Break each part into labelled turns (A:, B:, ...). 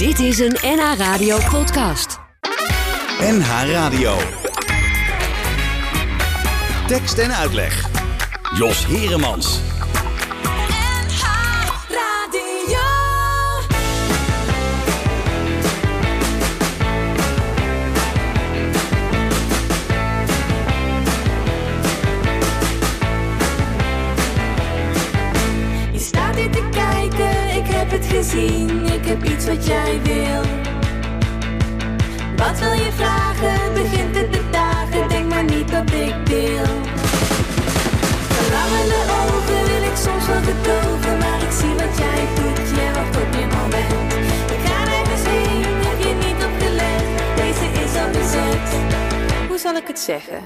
A: Dit is een NH Radio podcast.
B: NH Radio. Tekst en uitleg. Jos Heremans.
C: Je staat hier te kijken, ik heb het gezien, heb iets wat jij wil. Wat wil je vragen, begint het de dagen, denk maar niet dat ik deel. Verlangende ogen wil ik soms wel gedogen, maar ik zie wat jij doet, jij wacht op je moment. Ik ga nergens heen, heb je niet opgelet, deze is al bezet. Hoe zal ik het zeggen?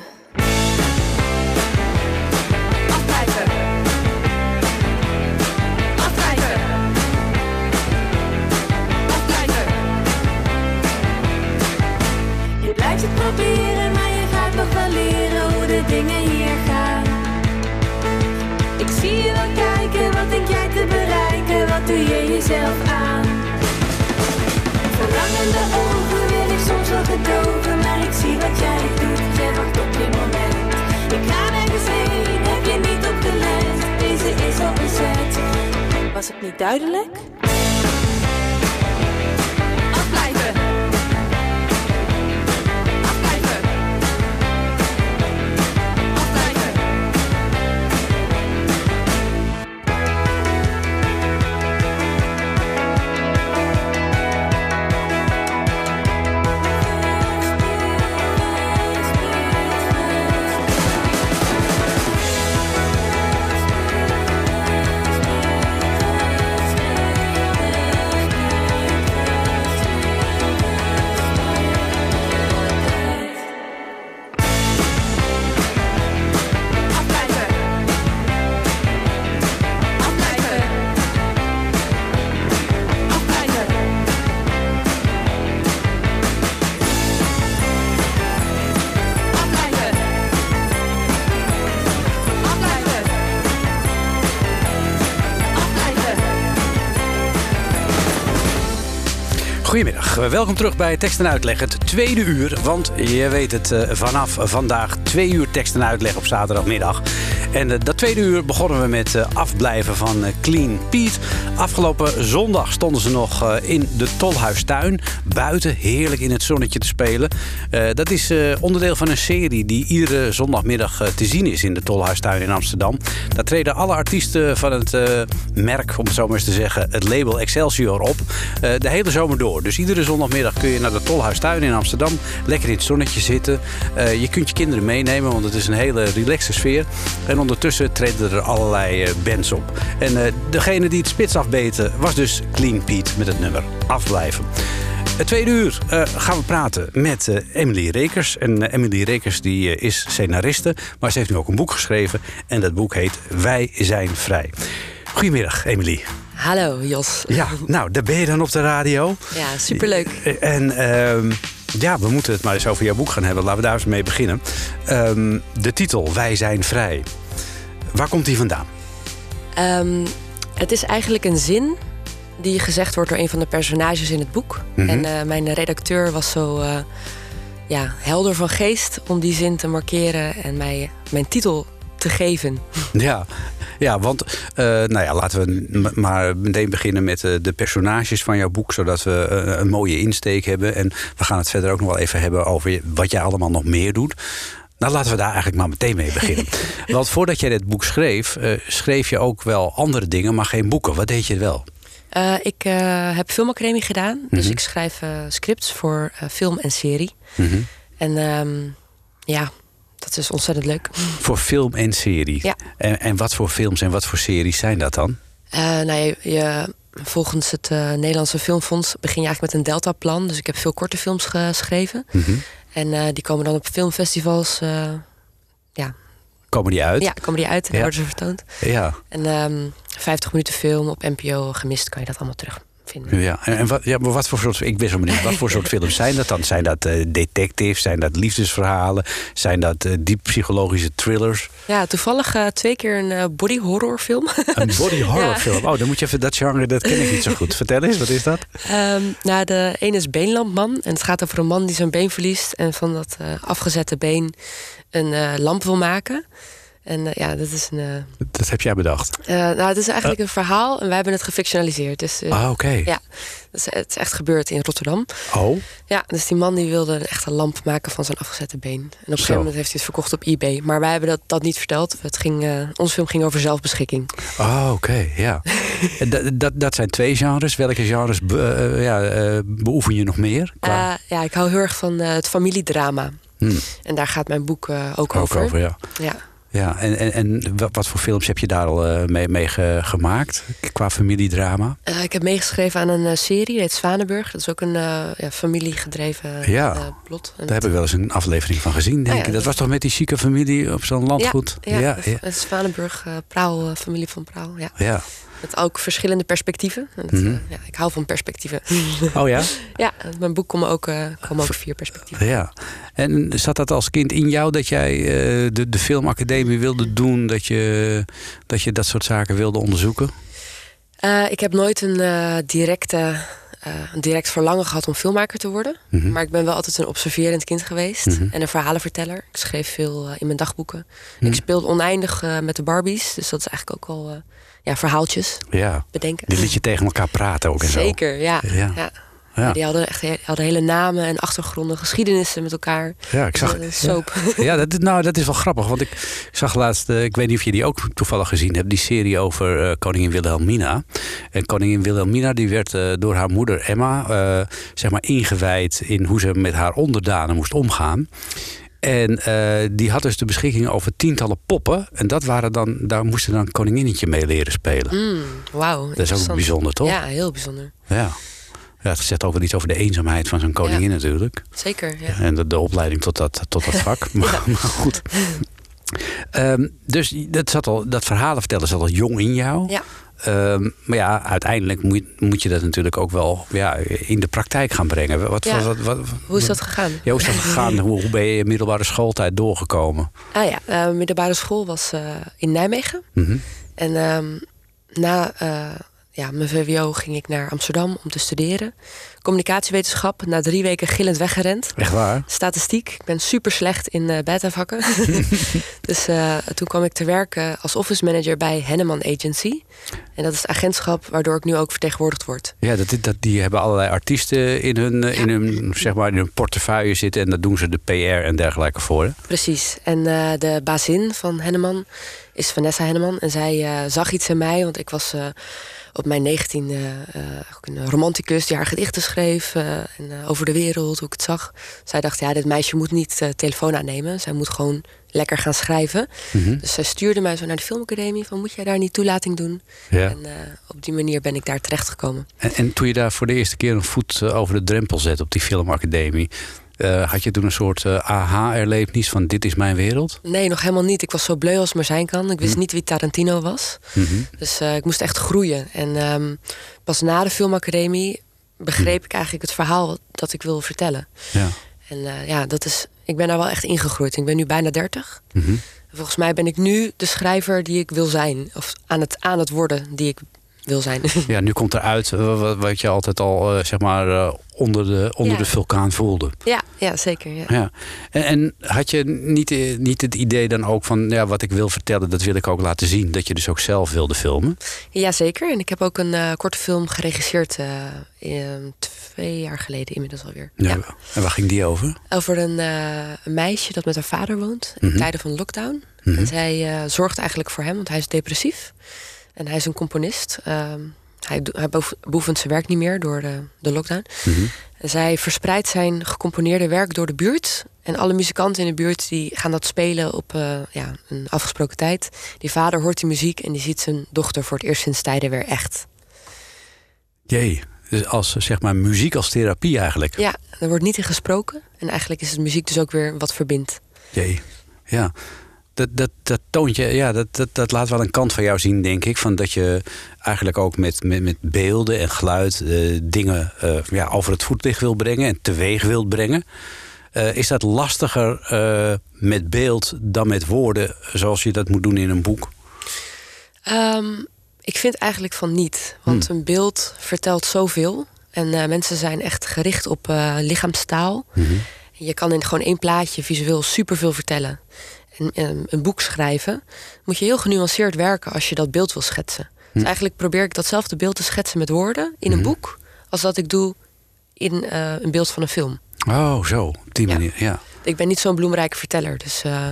C: Proberen, maar je gaat nog wel leren hoe de dingen hier gaan. Ik zie je wel kijken, wat denk jij te bereiken, wat doe je jezelf aan? Verlangende ogen wil ik soms wel gedogen, maar ik zie wat jij doet, jij wacht op je moment. Ik ga nergens heen, heb je niet opgelet, deze is al bezet. Was ik niet duidelijk?
D: Welkom terug bij Tekst en Uitleg, het tweede uur. Want je weet het, eh, vanaf vandaag twee uur tekst en uitleg op zaterdagmiddag. En eh, dat tweede uur begonnen we met eh, afblijven van eh, Clean Pete. Afgelopen zondag stonden ze nog eh, in de Tolhuistuin. Buiten, heerlijk in het zonnetje te spelen. Eh, dat is eh, onderdeel van een serie die iedere zondagmiddag te zien is in de Tolhuistuin in Amsterdam. Daar treden alle artiesten van het merk, om het zo maar eens te zeggen, het label Excelsior op. de hele zomer door. Dus iedere zondagmiddag kun je naar de Tolhuistuin in Amsterdam. Lekker in het zonnetje zitten. Je kunt je kinderen meenemen, want het is een hele relaxe sfeer. En ondertussen treden er allerlei bands op. En degene die het spits afbeten was dus Clean Pete met het nummer Afblijven. Het tweede uur eh, gaan we praten met eh, Emily Rekers. En eh, Emily Rekers die, is scenariste, maar ze heeft nu ook een boek geschreven. En dat boek heet Wij zijn vrij. Goedemiddag, Emily.
E: Hallo Jos.
D: Ja, nou, daar ben je dan op de radio.
E: Ja, superleuk.
D: En ehm, ja, we moeten het maar eens over jouw boek gaan hebben. Laten we daar eens mee beginnen. Ehm, de titel Wij zijn vrij. Waar komt die vandaan?
E: Ehm, het is eigenlijk een zin die gezegd wordt door een van de personages in het boek.
D: Mhm.
E: En eh, mijn redacteur was zo eh, ja, helder van geest om die zin te markeren en mij mijn titel te geven.
D: Ja, ja want eh, nou ja, laten we maar meteen beginnen met de personages van jouw boek, zodat we een mooie insteek hebben. En we gaan het verder ook nog wel even hebben over wat jij allemaal nog meer doet. Nou, laten we daar eigenlijk maar meteen mee beginnen. Want voordat jij dit boek schreef, eh, schreef je ook wel andere dingen, maar geen boeken. Wat deed je wel?
E: Eh, ik eh, heb filmacademie gedaan, dus
D: Mhm.
E: ik schrijf scripts voor film en serie.
D: Mhm.
E: En ehm, ja, dat is ontzettend leuk.
D: Voor film en serie.
E: Ja.
D: En, en wat voor films en wat voor series zijn dat dan?
E: Nou, je, je- volgens het eh, Nederlandse Filmfonds begin je eigenlijk met een deltaplan. Dus ik heb veel korte films geschreven.
D: Mhm.
E: En eh, die komen dan op filmfestivals. eh, ja,
D: Komen die uit?
E: ja, komen die uit en
D: Ja.
E: worden ze vertoond.
D: Ja.
E: En ehm 50 minuten film op NPO gemist kan je dat allemaal terug vinden.
D: Ja, en, en wat, ja, maar wat voor soort, ik ben zo benieuwd, wat voor soort films zijn dat dan? Zijn dat eh, detectives, zijn dat liefdesverhalen, zijn dat eh, diep psychologische thrillers?
E: Ja, toevallig eh, twee keer een body horror film.
D: Een body horror
E: Ja.
D: film. Oh, dan moet je even dat genre, dat ken ik niet zo goed. Vertel eens, wat is dat?
E: Ehm, nou, de ene is Beenlampman. En het gaat over een man die zijn been verliest. En van dat afgezette been een lamp wil maken. En eh, ja, dat is een. eh,
D: Dat heb jij bedacht.
E: eh, nou, het is eigenlijk een verhaal en wij hebben het gefictionaliseerd. Dus
D: Ah, oké.
E: ja, het is, het is echt gebeurd in Rotterdam.
D: Oh,
E: Ja, dus die man die wilde een echte lamp maken van zijn afgezette been. En op een gegeven moment heeft hij het verkocht op eBay. Maar wij hebben dat, dat niet verteld. Het ging, ons film ging over zelfbeschikking.
D: oh oké, ja. En dat, dat, dat zijn twee genres. Welke genres be- ja, beoefen je nog meer? Qua-
E: ja, ik hou heel erg van het familiedrama.
D: Hmm,
E: En daar gaat mijn boek ook,
D: ook
E: over.
D: over, ja.
E: Ja.
D: Ja, en, en, en wat, voor films heb je daar al eh, mee, mee ge- gemaakt qua familiedrama?
E: Eh, ik heb meegeschreven aan een eh, serie, heet Zwanenburg. Dat is ook een eh, ja, familiegedreven
D: Ja.
E: plot. En
D: Daar heb ik wel eens een aflevering van gezien, denk
E: Ah, ja,
D: ik. Dat
E: dat-
D: was toch met die chique familie op zo'n landgoed?
E: Ja,
D: ja,
E: het-
D: ja.
E: het is Zwanenburg, eh Praal, eh, familie van Praal. Ja.
D: ja.
E: Met ook verschillende perspectieven. En dat,
D: Mhm.
E: eh, ja, ik hou van perspectieven.
D: Oh ja?
E: ja, mijn boek komen ook, eh, komen ook vier perspectieven.
D: Ja. En zat dat als kind in jou dat jij eh, de, de filmacademie wilde doen? Dat je, dat je dat soort zaken wilde onderzoeken?
E: Ik heb nooit een, directe, een direct verlangen gehad om filmmaker te worden.
D: Mhm.
E: Maar ik ben wel altijd een observerend kind geweest.
D: Mhm.
E: En een verhalenverteller. Ik schreef veel in mijn dagboeken. Ik speelde oneindig met de Barbies. Dus dat is eigenlijk ook al ja, verhaaltjes
D: Ja.
E: bedenken.
D: Die liet je tegen elkaar praten ook en zo.
E: Zeker, ja.
D: Ja.
E: ja.
D: Ja.
E: Die hadden echt he- hadden hele namen en achtergronden, geschiedenissen met elkaar.
D: Ja, ik zag,
E: Een soap.
D: Ja, dat, nou, dat is wel grappig. Want ik zag laatst, eh, ik weet niet of je die ook toevallig gezien hebt, die serie over eh, koningin Wilhelmina. En koningin Wilhelmina die werd eh, door haar moeder Emma eh, zeg maar ingewijd in hoe ze met haar onderdanen moest omgaan. En eh, die had dus de beschikking over tientallen poppen. En dat waren dan, daar moesten dan koninginnetje mee leren spelen.
E: Mm, Wauw.
D: dat is ook bijzonder, toch?
E: Ja, heel bijzonder.
D: Ja. ja het zegt ook wel iets over de eenzaamheid van zo'n koningin natuurlijk.
E: Zeker, ja.
D: En de, de opleiding tot dat, tot dat vak. maar, maar goed. Ehm, dus dat, zat al, dat verhalen vertellen zat al jong in jou.
E: Ja.
D: Ehm, maar ja, uiteindelijk moet, moet je dat natuurlijk ook wel ja, in de praktijk gaan brengen. Wat,
E: Ja.
D: wat,
E: Hoe is dat gegaan?
D: Ja, hoe is dat gegaan? hoe, hoe ben je je middelbare schooltijd doorgekomen?
E: Ah ja, eh, middelbare school was eh, in Nijmegen.
D: Mhm.
E: En ehm, na eh, ja, mijn VWO ging ik naar Amsterdam om te studeren. Communicatiewetenschap, na drie weken gillend weggerend.
D: Echt waar?
E: Statistiek, ik ben super slecht in eh beta-vakken. dus eh, toen kwam ik te werken als office manager bij Henneman Agency. En dat is het agentschap waardoor ik nu ook vertegenwoordigd word.
D: Ja, dat, dat, die hebben allerlei artiesten in hun, in, hun, zeg maar, in hun portefeuille zitten. En daar doen ze de PR en dergelijke voor. Hè?
E: Precies. En eh, de bazin van Henneman is Vanessa Henneman. En zij zag iets in mij, want ik was op mijn negentiende ook een romanticus die haar gedichten schreef. eh, en, eh, over de wereld, hoe ik het zag. Zij dacht, ja, dit meisje moet niet telefoon aannemen. Zij moet gewoon lekker gaan schrijven.
D: Mhm.
E: Dus zij stuurde mij zo naar de filmacademie van, moet jij daar niet toelating doen?
D: Ja.
E: En op die manier ben ik daar terechtgekomen.
D: En, en toen je daar voor de eerste keer een voet over de drempel zet op die filmacademie... eh, had je toen een soort eh aha-erlevenis van dit is mijn wereld?
E: Nee, nog helemaal niet. Ik was zo bleu als maar zijn kan. Ik wist niet wie Tarantino was.
D: Mhm.
E: Dus eh, ik moest echt groeien. En ehm, pas na de filmacademie begreep ik eigenlijk het verhaal dat ik wil vertellen.
D: Ja.
E: En ja, dat is, ik ben daar wel echt ingegroeid. Ik ben nu bijna 30.
D: Mhm.
E: En Volgens mij ben ik nu de schrijver die ik wil zijn. Of aan het, aan het worden die ik wil zijn.
D: ja, nu komt eruit eh, wat, wat je altijd al eh, zeg maar, eh, onder, de, onder
E: Ja.
D: de vulkaan voelde.
E: ja, ja, zeker. Ja.
D: Ja. En, en had je niet, niet het idee dan ook van ja, wat ik wil vertellen, dat wil ik ook laten zien. Dat je dus ook zelf wilde filmen?
E: ja, zeker. En ik heb ook een korte film geregisseerd. in- twee jaar geleden inmiddels alweer. ja.
D: En waar ging die over?
E: Over een, een meisje dat met haar vader woont in
D: Mhm.
E: tijden van lockdown.
D: Mhm.
E: En zij zorgt eigenlijk voor hem, want hij is depressief. En hij is een componist. Ehm, hij, hij beoefent zijn werk niet meer door de, de lockdown.
D: Mhm.
E: Zij verspreidt zijn gecomponeerde werk door de buurt. En alle muzikanten in de buurt die gaan dat spelen op eh, ja, een afgesproken tijd. Die vader hoort die muziek en die ziet zijn dochter voor het eerst sinds tijden weer echt.
D: Jee, dus als zeg maar muziek als therapie eigenlijk.
E: Ja, er wordt niet in gesproken. En eigenlijk is het muziek dus ook weer wat verbindt.
D: Jee, ja. Dat, dat, dat toont je, ja, dat, dat, dat laat wel een kant van jou zien, denk ik. Van dat je eigenlijk ook met, met, met beelden en geluid eh, dingen eh, ja, over het voetlicht wil brengen en teweeg wilt brengen. Eh, is dat lastiger met beeld dan met woorden, zoals je dat moet doen in een boek?
E: Ehm, ik vind eigenlijk van niet. Want
D: Hmm.
E: een beeld vertelt zoveel. En mensen zijn echt gericht op lichaamstaal. Je kan in gewoon één plaatje visueel superveel vertellen. En ehm, een boek schrijven moet je heel genuanceerd werken als je dat beeld wil schetsen. Dus eigenlijk probeer ik datzelfde beeld te schetsen met woorden in een boek, als dat ik doe in eh, een beeld van een film.
D: Oh, zo, op die manier, ja.
E: Ik ben niet zo'n bloemrijke verteller. Dus eh,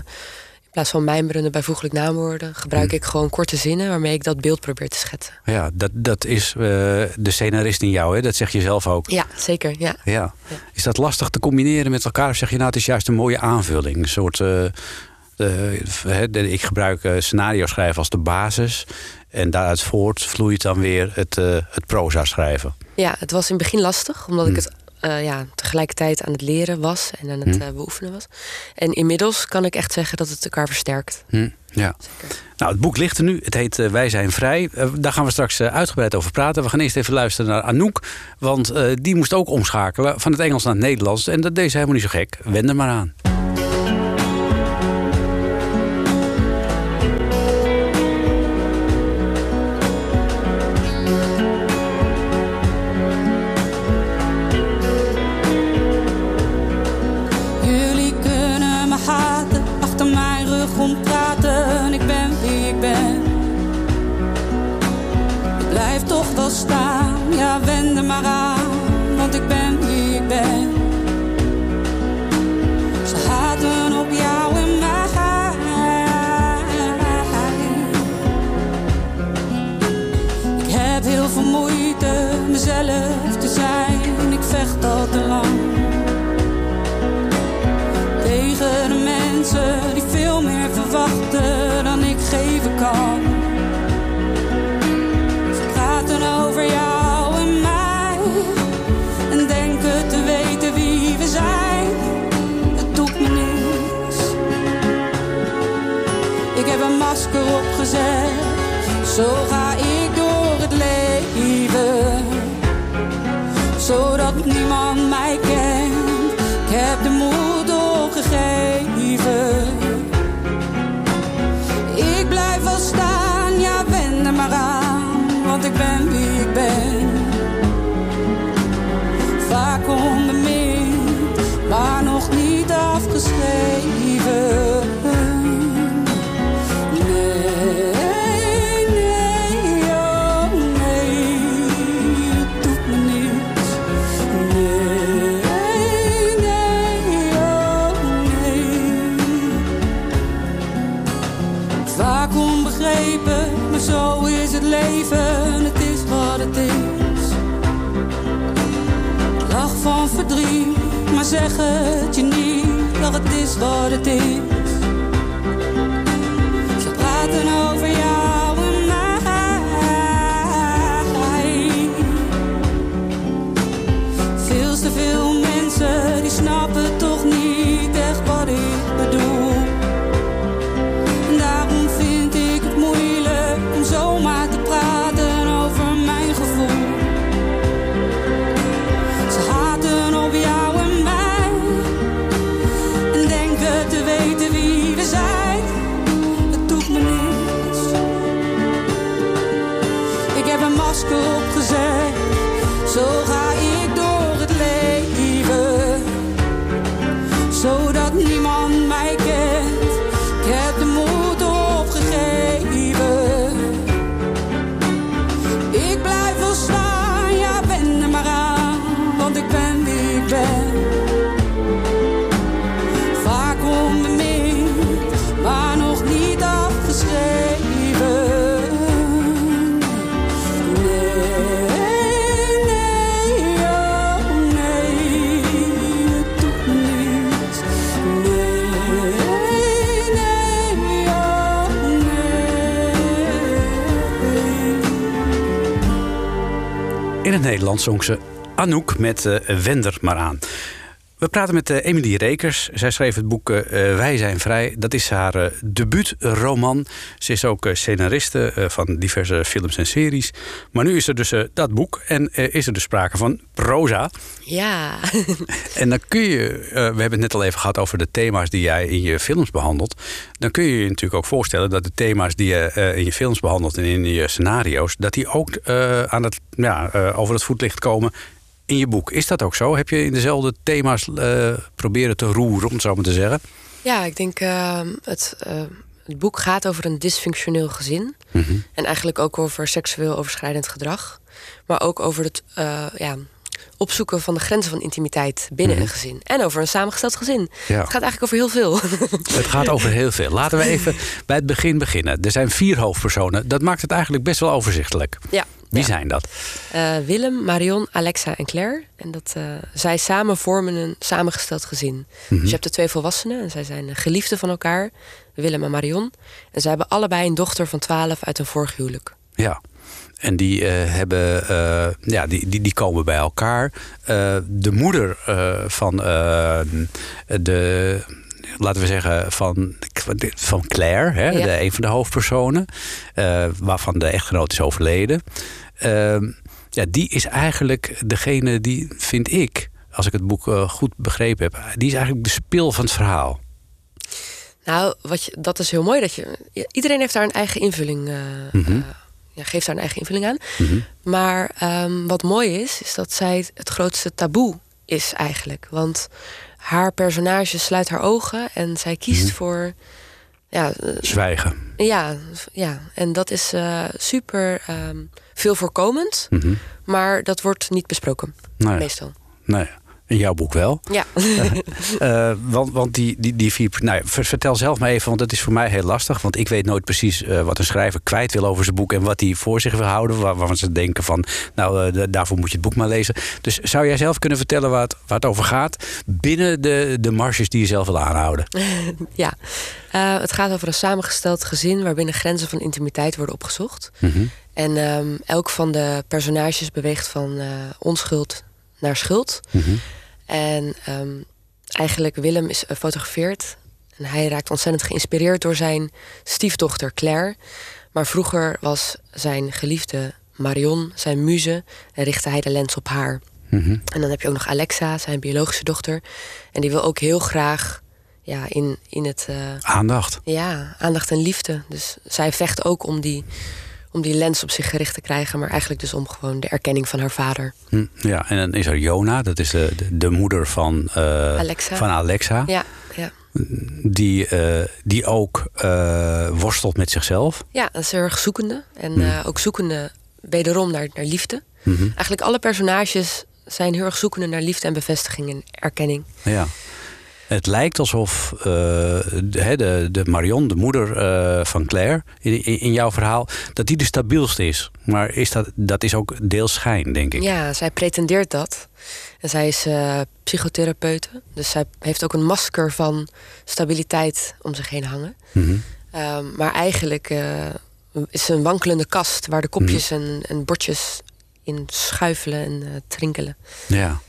E: in plaats van mijmerende bijvoeglijk naamwoorden gebruik ik gewoon korte zinnen waarmee ik dat beeld probeer te schetsen.
D: Ja, dat, dat is eh, de scenarist in jou, hè? dat zeg je zelf ook.
E: Ja, zeker. Ja.
D: Ja. Is dat lastig te combineren met elkaar? Of zeg je nou, het is juist een mooie aanvulling? Een soort. Eh, ik gebruik eh, scenario schrijven als de basis. En daaruit voort vloeit dan weer het, eh, het proza schrijven.
E: ja, het was in het begin lastig, omdat ik het eh, ja, tegelijkertijd aan het leren was en aan het eh, beoefenen was. En inmiddels kan ik echt zeggen dat het elkaar versterkt.
D: Hm, ja. Nou, het boek ligt er nu. Het heet Wij zijn vrij. Daar gaan we straks uitgebreid over praten. We gaan eerst even luisteren naar Anouk. Want die moest ook omschakelen van het Engels naar het Nederlands. En dat deed ze helemaal niet zo gek. Wend er maar aan.
F: Zeg het je niet. Dat het is wat het is. Nee.
D: In het Nederlands zong ze Anouk met eh Wender maar aan. We praten met uh, Emilie Rekers. Zij schreef het boek uh, Wij zijn vrij. Dat is haar uh, debuutroman. Ze is ook scenariste van diverse films en series. Maar nu is er dus dat boek en is er dus sprake van proza.
E: Ja.
D: en dan kun je, we hebben het net al even gehad over de thema's die jij in je films behandelt. Dan kun je je natuurlijk ook voorstellen dat de thema's die je in je films behandelt en in je scenario's, dat die ook aan het, ja, over het voetlicht komen in je boek. Is dat ook zo? Heb je in dezelfde thema's uh, proberen te roeren, om het zo maar te zeggen?
E: Ja, ik denk uh, het, uh, het boek gaat over een dysfunctioneel gezin. Mm -hmm. En eigenlijk ook over seksueel overschrijdend gedrag. Maar ook over het ja, opzoeken van de grenzen van intimiteit binnen mm -hmm. een gezin. En over een samengesteld gezin. Ja. Het gaat eigenlijk over heel veel.
D: Het gaat over heel veel. Laten we even bij het begin beginnen. Er zijn vier hoofdpersonen. Dat maakt het eigenlijk best wel overzichtelijk.
E: Ja.
D: Wie
E: ja.
D: zijn dat?
E: Uh, Willem, Marion, Alexa en Claire. En dat, uh, zij samen vormen een samengesteld gezin. Mm -hmm. Dus je hebt de twee volwassenen en zij zijn geliefden van elkaar. Willem en Marion. En zij hebben allebei een dochter van 12 uit een vorig huwelijk.
D: Ja. En die, uh, hebben, ja, die, die, die komen bij elkaar. de moeder van de laten we zeggen, van, van Claire, hè, ja. de, een van de hoofdpersonen, uh, waarvan de echtgenoot is overleden. Uh, ja, die is eigenlijk degene die, vind ik, als ik het boek uh, goed begrepen heb, die is eigenlijk de spil van het verhaal.
E: Nou, wat je, dat is heel mooi dat je. Iedereen heeft daar een eigen invulling. Uh, mm -hmm. ja, geeft daar een eigen invulling aan. Mm -hmm. Maar um, wat mooi is, is dat zij het grootste taboe is eigenlijk. Want haar personage sluit haar ogen en zij kiest
D: Mhm.
E: mm -hmm. voor. Ja,
D: Zwijgen.
E: Ja, ja, en dat is uh, super um, veel voorkomend,
D: Mhm.
E: mm -hmm. maar dat wordt niet besproken.
D: Nee.
E: Meestal.
D: Nee. In jouw boek wel.
E: Ja.
D: uh, uh, want want die, die, die vier. Nou, vertel zelf maar even, want dat is voor mij heel lastig. Want ik weet nooit precies uh, wat een schrijver kwijt wil over zijn boek. En wat hij voor zich wil houden. Waar, waarvan ze denken van. Nou, uh, daarvoor moet je het boek maar lezen. Dus zou jij zelf kunnen vertellen waar het, waar het over gaat. Binnen de, de marges die je zelf wil aanhouden?
E: ja. Het gaat over een samengesteld gezin. waarbinnen grenzen van intimiteit worden opgezocht.
D: Mm
E: Mhm.
D: -hmm.
E: En um, elk van de personages beweegt van onschuld naar schuld.
D: Mm -hmm.
E: En um, eigenlijk Willem is uh, fotografeerd. En hij raakt ontzettend geïnspireerd door zijn stiefdochter Claire. Maar vroeger was zijn geliefde Marion zijn muze en richtte hij de lens op haar.
D: Mm -hmm.
E: En dan heb je ook nog Alexa, zijn biologische dochter. En die wil ook heel graag ja, in, in het... Uh,
D: aandacht.
E: Ja, aandacht en liefde. Dus zij vecht ook om die, om die lens op zich gericht te krijgen, maar eigenlijk dus om gewoon de erkenning van haar vader.
D: Hm, ja, en dan is er Jona, dat is de, de, de moeder van, uh,
E: Alexa.
D: van Alexa.
E: Ja, ja.
D: Die, uh, die ook uh, worstelt met zichzelf.
E: Ja, dat is heel erg zoekende. En hm. ook zoekende wederom naar, naar liefde.
D: Mm -hmm.
E: Eigenlijk alle personages zijn heel erg zoekende naar liefde en bevestiging en erkenning.
D: Ja. Het lijkt alsof uh, de, de, de Marion, de moeder uh, van Claire, in, in, jouw verhaal, dat die de stabielste is. Maar is dat, dat is ook deels schijn, denk ik.
E: Ja, zij pretendeert dat. En zij is uh, psychotherapeute. Dus zij heeft ook een masker van stabiliteit om zich heen hangen.
D: Mm -hmm.
E: um, maar eigenlijk is ze een wankelende kast waar de kopjes mm -hmm. en, en, bordjes in schuifelen en trinkelen.
D: Ja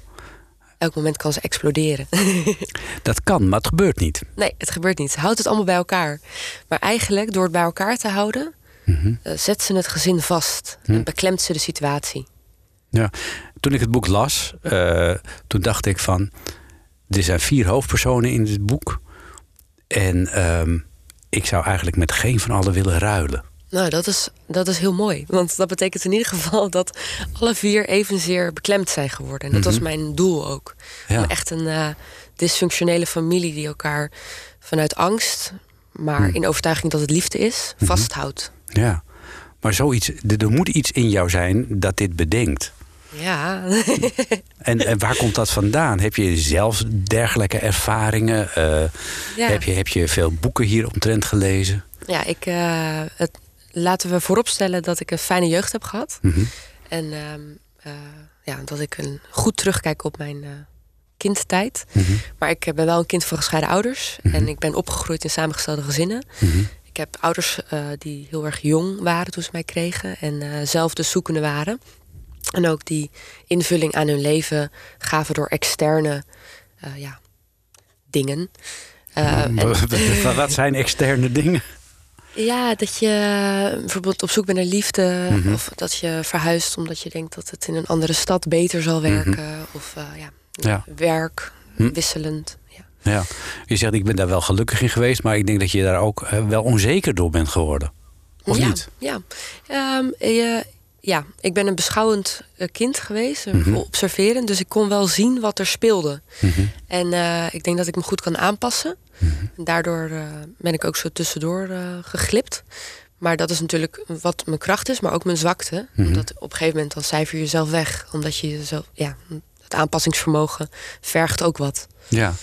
E: elk moment kan ze exploderen.
D: dat kan, maar het gebeurt niet.
E: Nee, het gebeurt niet. Ze houdt het allemaal bij elkaar. Maar eigenlijk, door het bij elkaar te houden,
D: mm
E: -hmm. uh, zet ze het gezin vast mm. en beklemt ze de situatie.
D: Ja, toen ik het boek las, uh, toen dacht ik van, er zijn vier hoofdpersonen in dit boek. En um, ik zou eigenlijk met geen van allen willen ruilen.
E: Nou, dat is, dat is heel mooi. Want dat betekent in ieder geval dat alle vier evenzeer beklemd zijn geworden. En dat
D: Mhm.
E: was mijn doel ook.
D: Ja.
E: Om echt een uh, dysfunctionele familie die elkaar vanuit angst, maar
D: Mhm.
E: in overtuiging dat het liefde is, vasthoudt.
D: Ja, maar zoiets, er moet iets in jou zijn dat dit bedenkt.
E: Ja.
D: En, en, waar komt dat vandaan? Heb je zelf dergelijke ervaringen? Uh,
E: Ja.
D: heb, je, heb je veel boeken hier omtrent gelezen?
E: ja, ik, uh, het, laten we vooropstellen dat ik een fijne jeugd heb gehad.
D: Mhm.
E: En ehm, uh, ja, dat ik een goed terugkijk op mijn uh, kindtijd.
D: Mhm.
E: Maar ik ben wel een kind van gescheiden ouders.
D: Mhm.
E: En ik ben opgegroeid in samengestelde gezinnen. Ik heb ouders die heel erg jong waren toen ze mij kregen. En zelf dus zoekende waren. En ook die invulling aan hun leven gaven door externe eh, ja, dingen. Eh, en-
D: Wat- Wat zijn externe dingen?
E: Ja, dat je eh, bijvoorbeeld op zoek bent naar liefde.
D: Mhm.
E: Of dat je verhuist omdat je denkt dat het in een andere stad beter zal werken. Of eh, ja,
D: Mhm. Ja.
E: werk,
D: Hm.
E: wisselend. Ja.
D: Ja. Je zegt, ik ben daar wel gelukkig in geweest, maar ik denk dat je daar ook eh, wel onzeker door bent geworden. Of
E: ja,
D: niet?
E: Ja. Ehm, je- ja, ik ben een beschouwend eh, kind geweest,
D: Mhm.
E: observerend. Dus ik kon wel zien wat er speelde.
D: Mhm.
E: En eh, ik denk dat ik me goed kan aanpassen. En daardoor eh, ben ik ook zo tussendoor geglipt. Maar dat is natuurlijk wat mijn kracht is, maar ook mijn zwakte.
D: Mhm.
E: Omdat op een gegeven moment dan cijfer je jezelf weg. Omdat je jezelf, ja, het aanpassingsvermogen vergt ook wat.
D: Ja.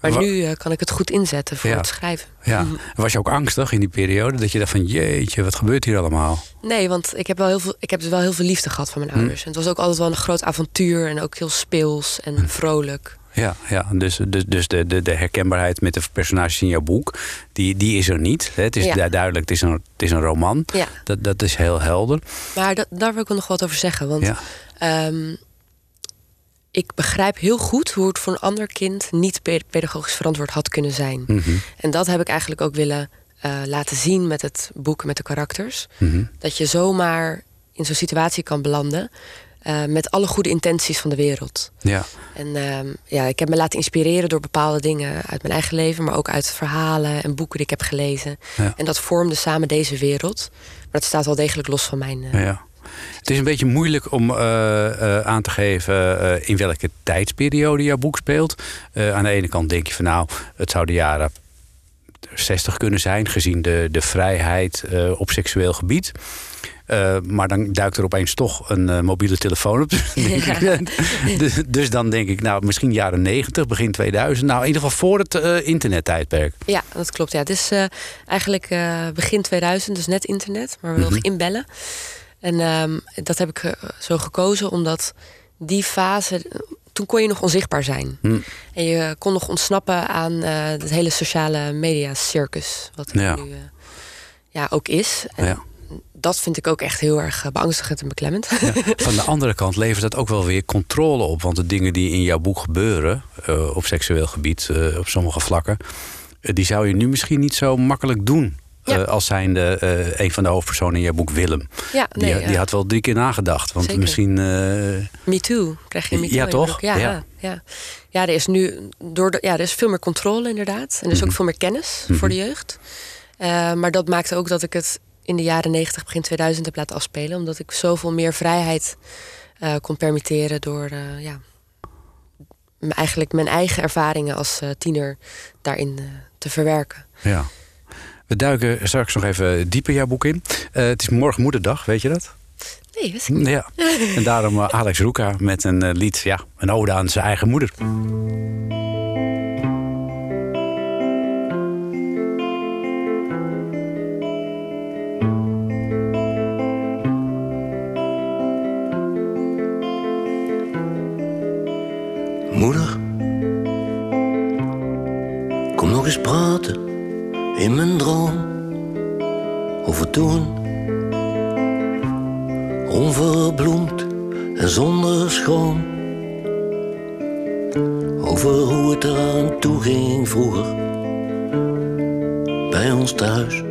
E: Maar
D: Wa-
E: nu eh, kan ik het goed inzetten voor
D: Ja.
E: het schrijven.
D: Ja.
E: Mhm.
D: Was je ook angstig in die periode? Dat je dacht van, jeetje, wat gebeurt hier allemaal?
E: Nee, want ik heb, wel heel veel, ik heb dus wel heel veel liefde gehad van mijn
D: Hm.
E: ouders. En het was ook altijd wel een groot avontuur en ook heel speels en
D: Hm.
E: vrolijk.
D: Ja, ja. dus, dus, dus de, de, de herkenbaarheid met de personages in jouw boek, die, die is er niet. Het is
E: Ja.
D: duidelijk, het is een, het is een roman.
E: Ja,
D: Dat, dat is heel helder.
E: maar dat, daar wil ik nog wat over zeggen. Want
D: Ja.
E: ehm, ik begrijp heel goed hoe het voor een ander kind niet pe- pedagogisch verantwoord had kunnen zijn.
D: Mhm.
E: En dat heb ik eigenlijk ook willen eh, laten zien met het boek, met de karakters.
D: Mhm.
E: Dat je zomaar in zo'n situatie kan belanden eh, met alle goede intenties van de wereld.
D: Ja.
E: En ehm, ja, ik heb me laten inspireren door bepaalde dingen uit mijn eigen leven, maar ook uit verhalen en boeken die ik heb gelezen.
D: Ja.
E: En dat vormde samen deze wereld. Maar het staat wel degelijk los van mijn. eh,
D: Ja. Het is een beetje moeilijk om eh, eh, aan te geven eh, in welke tijdsperiode jouw boek speelt. Aan de ene kant denk je van nou, het zou de jaren 60 kunnen zijn, gezien de, de vrijheid op seksueel gebied. Maar dan duikt er opeens toch een mobiele telefoon op. dus, dus dan denk ik, nou, misschien jaren 90, begin 2000. Nou, in ieder geval voor het internettijdperk.
E: Ja, dat klopt. Ja. Het is eigenlijk begin 2000, dus net internet, maar we nog
D: Mhm.
E: inbellen. En ehm, dat heb ik zo gekozen omdat die fase, toen kon je nog onzichtbaar zijn.
D: Hm.
E: En je kon nog ontsnappen aan eh, het hele sociale media circus, wat er
D: Ja.
E: nu eh, ja, ook is. En
D: Ja.
E: dat vind ik ook echt heel erg eh, beangstigend en beklemmend.
D: Ja, van de andere kant levert dat ook wel weer controle op. Want de dingen die in jouw boek gebeuren, op seksueel gebied, op sommige vlakken, die zou je nu misschien niet zo makkelijk doen.
E: Ja.
D: eh, als zijnde eh een van de hoofdpersonen in jouw boek, Willem.
E: ja,
D: Die,
E: nee,
D: die had wel drie keer nagedacht. Want
E: Zeker.
D: misschien. eh,
E: Me Too. Krijg je Me Too
D: Ja,
E: je
D: toch?
E: Ja,
D: Ja.
E: ja. Er is nu door de, ja, er is veel meer controle inderdaad. En er is
D: Mhm.
E: ook veel meer kennis voor de jeugd. Maar dat maakte ook dat ik het in de jaren 90, begin 2000 heb laten afspelen. Omdat ik zoveel meer vrijheid kon permitteren door ja, eigenlijk mijn eigen ervaringen als tiener daarin te verwerken.
D: ja. We duiken straks nog even dieper jouw boek in. Eh, het is morgen moederdag, weet je dat?
E: Nee, wist ik niet.
D: Ja. En daarom eh, Alex Roeka met een eh, lied, ja, een ode aan zijn eigen moeder.
G: Moeder, kom nog eens praten in mijn droom over toen. Onverbloemd en zonder schoon. Over hoe het eraan toe ging vroeger bij ons thuis.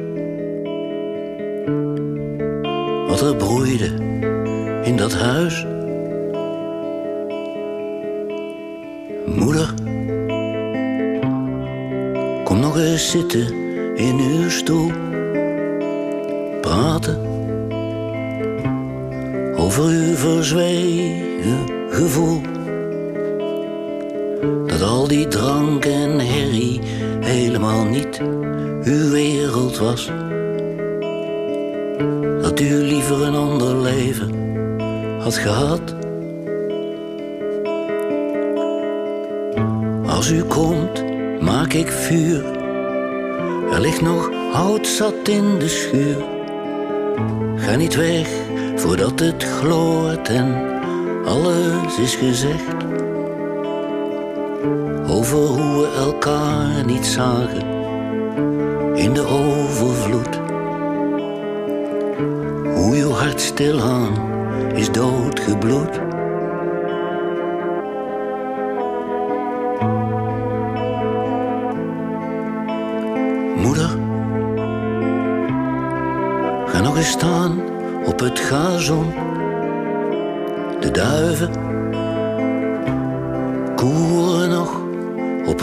G: Wat er broeide in dat huis. Moeder, kom nog eens zitten in uw stoel. Praten over uw verzwegen gevoel. Dat al die drank en herrie helemaal niet uw wereld was. Dat u liever een ander leven had gehad. Als u komt, maak ik vuur. Er ligt nog hout zat in de schuur. Ga niet weg voordat het gloort en alles is gezegd. Over hoe we elkaar niet zagen in de overvloed. Hoe uw hart stilaan is het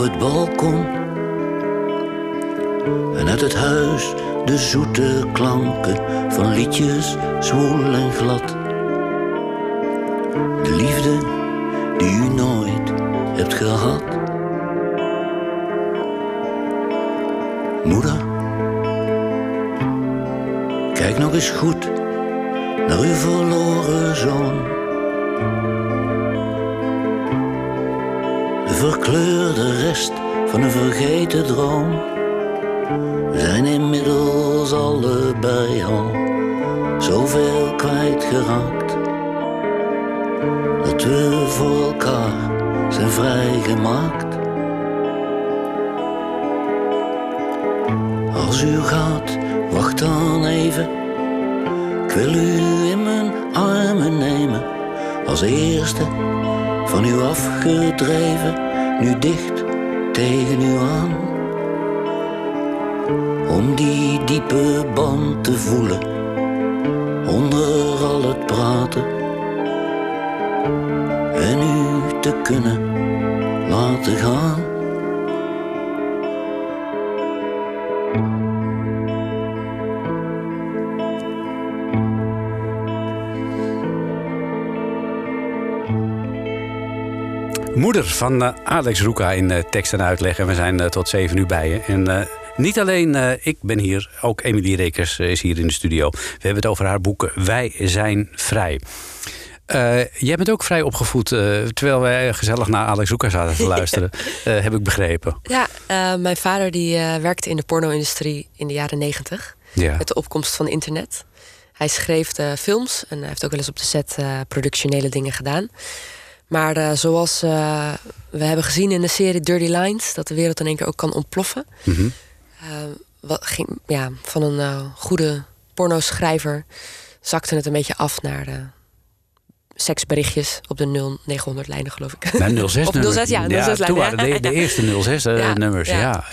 G: het balkon. En uit het huis de zoete klanken van liedjes zwoel en glad. De liefde die u nooit hebt gehad. Moeder, kijk nog eens goed naar uw verloren zoon. Verkleurde rest van een vergeten droom. Zijn inmiddels allebei al zoveel kwijtgeraakt. Dat we voor elkaar zijn vrijgemaakt. Als u gaat, wacht dan even. Ik wil u in mijn armen nemen. Als eerste van u afgedreven, nu dicht tegen u aan. Om die diepe band te voelen, onder al het praten. En u te kunnen laten gaan.
D: Moeder van eh, Alex Roeka in eh, tekst en uitleg. En we zijn eh, tot zeven uur bij je. En niet alleen ik ben hier, ook Emilie Rekers is hier in de studio. We hebben het over haar boek Wij zijn vrij. Jij bent ook vrij opgevoed, terwijl wij gezellig naar Alex Roeka zaten te luisteren, heb ik begrepen.
E: Ja, mijn vader die werkte in de porno-industrie in de jaren negentig.
D: Ja.
E: Met de opkomst van internet. Hij schreef films en hij heeft ook wel eens op de set productionele dingen gedaan. Maar eh, zoals eh, we hebben gezien in de serie Dirty Lines, dat de wereld in één keer ook kan ontploffen.
D: Mhm.
E: Eh, wat ging, ja, van een goede pornoschrijver zakte het een beetje af naar de seksberichtjes op de 0900 lijnen, geloof ik.
D: Nou, 06
E: Op
D: nummer.
E: 06, ja, 06
D: toen waren de, de eerste 06 eh,
E: Ja,
D: nummers. Ja,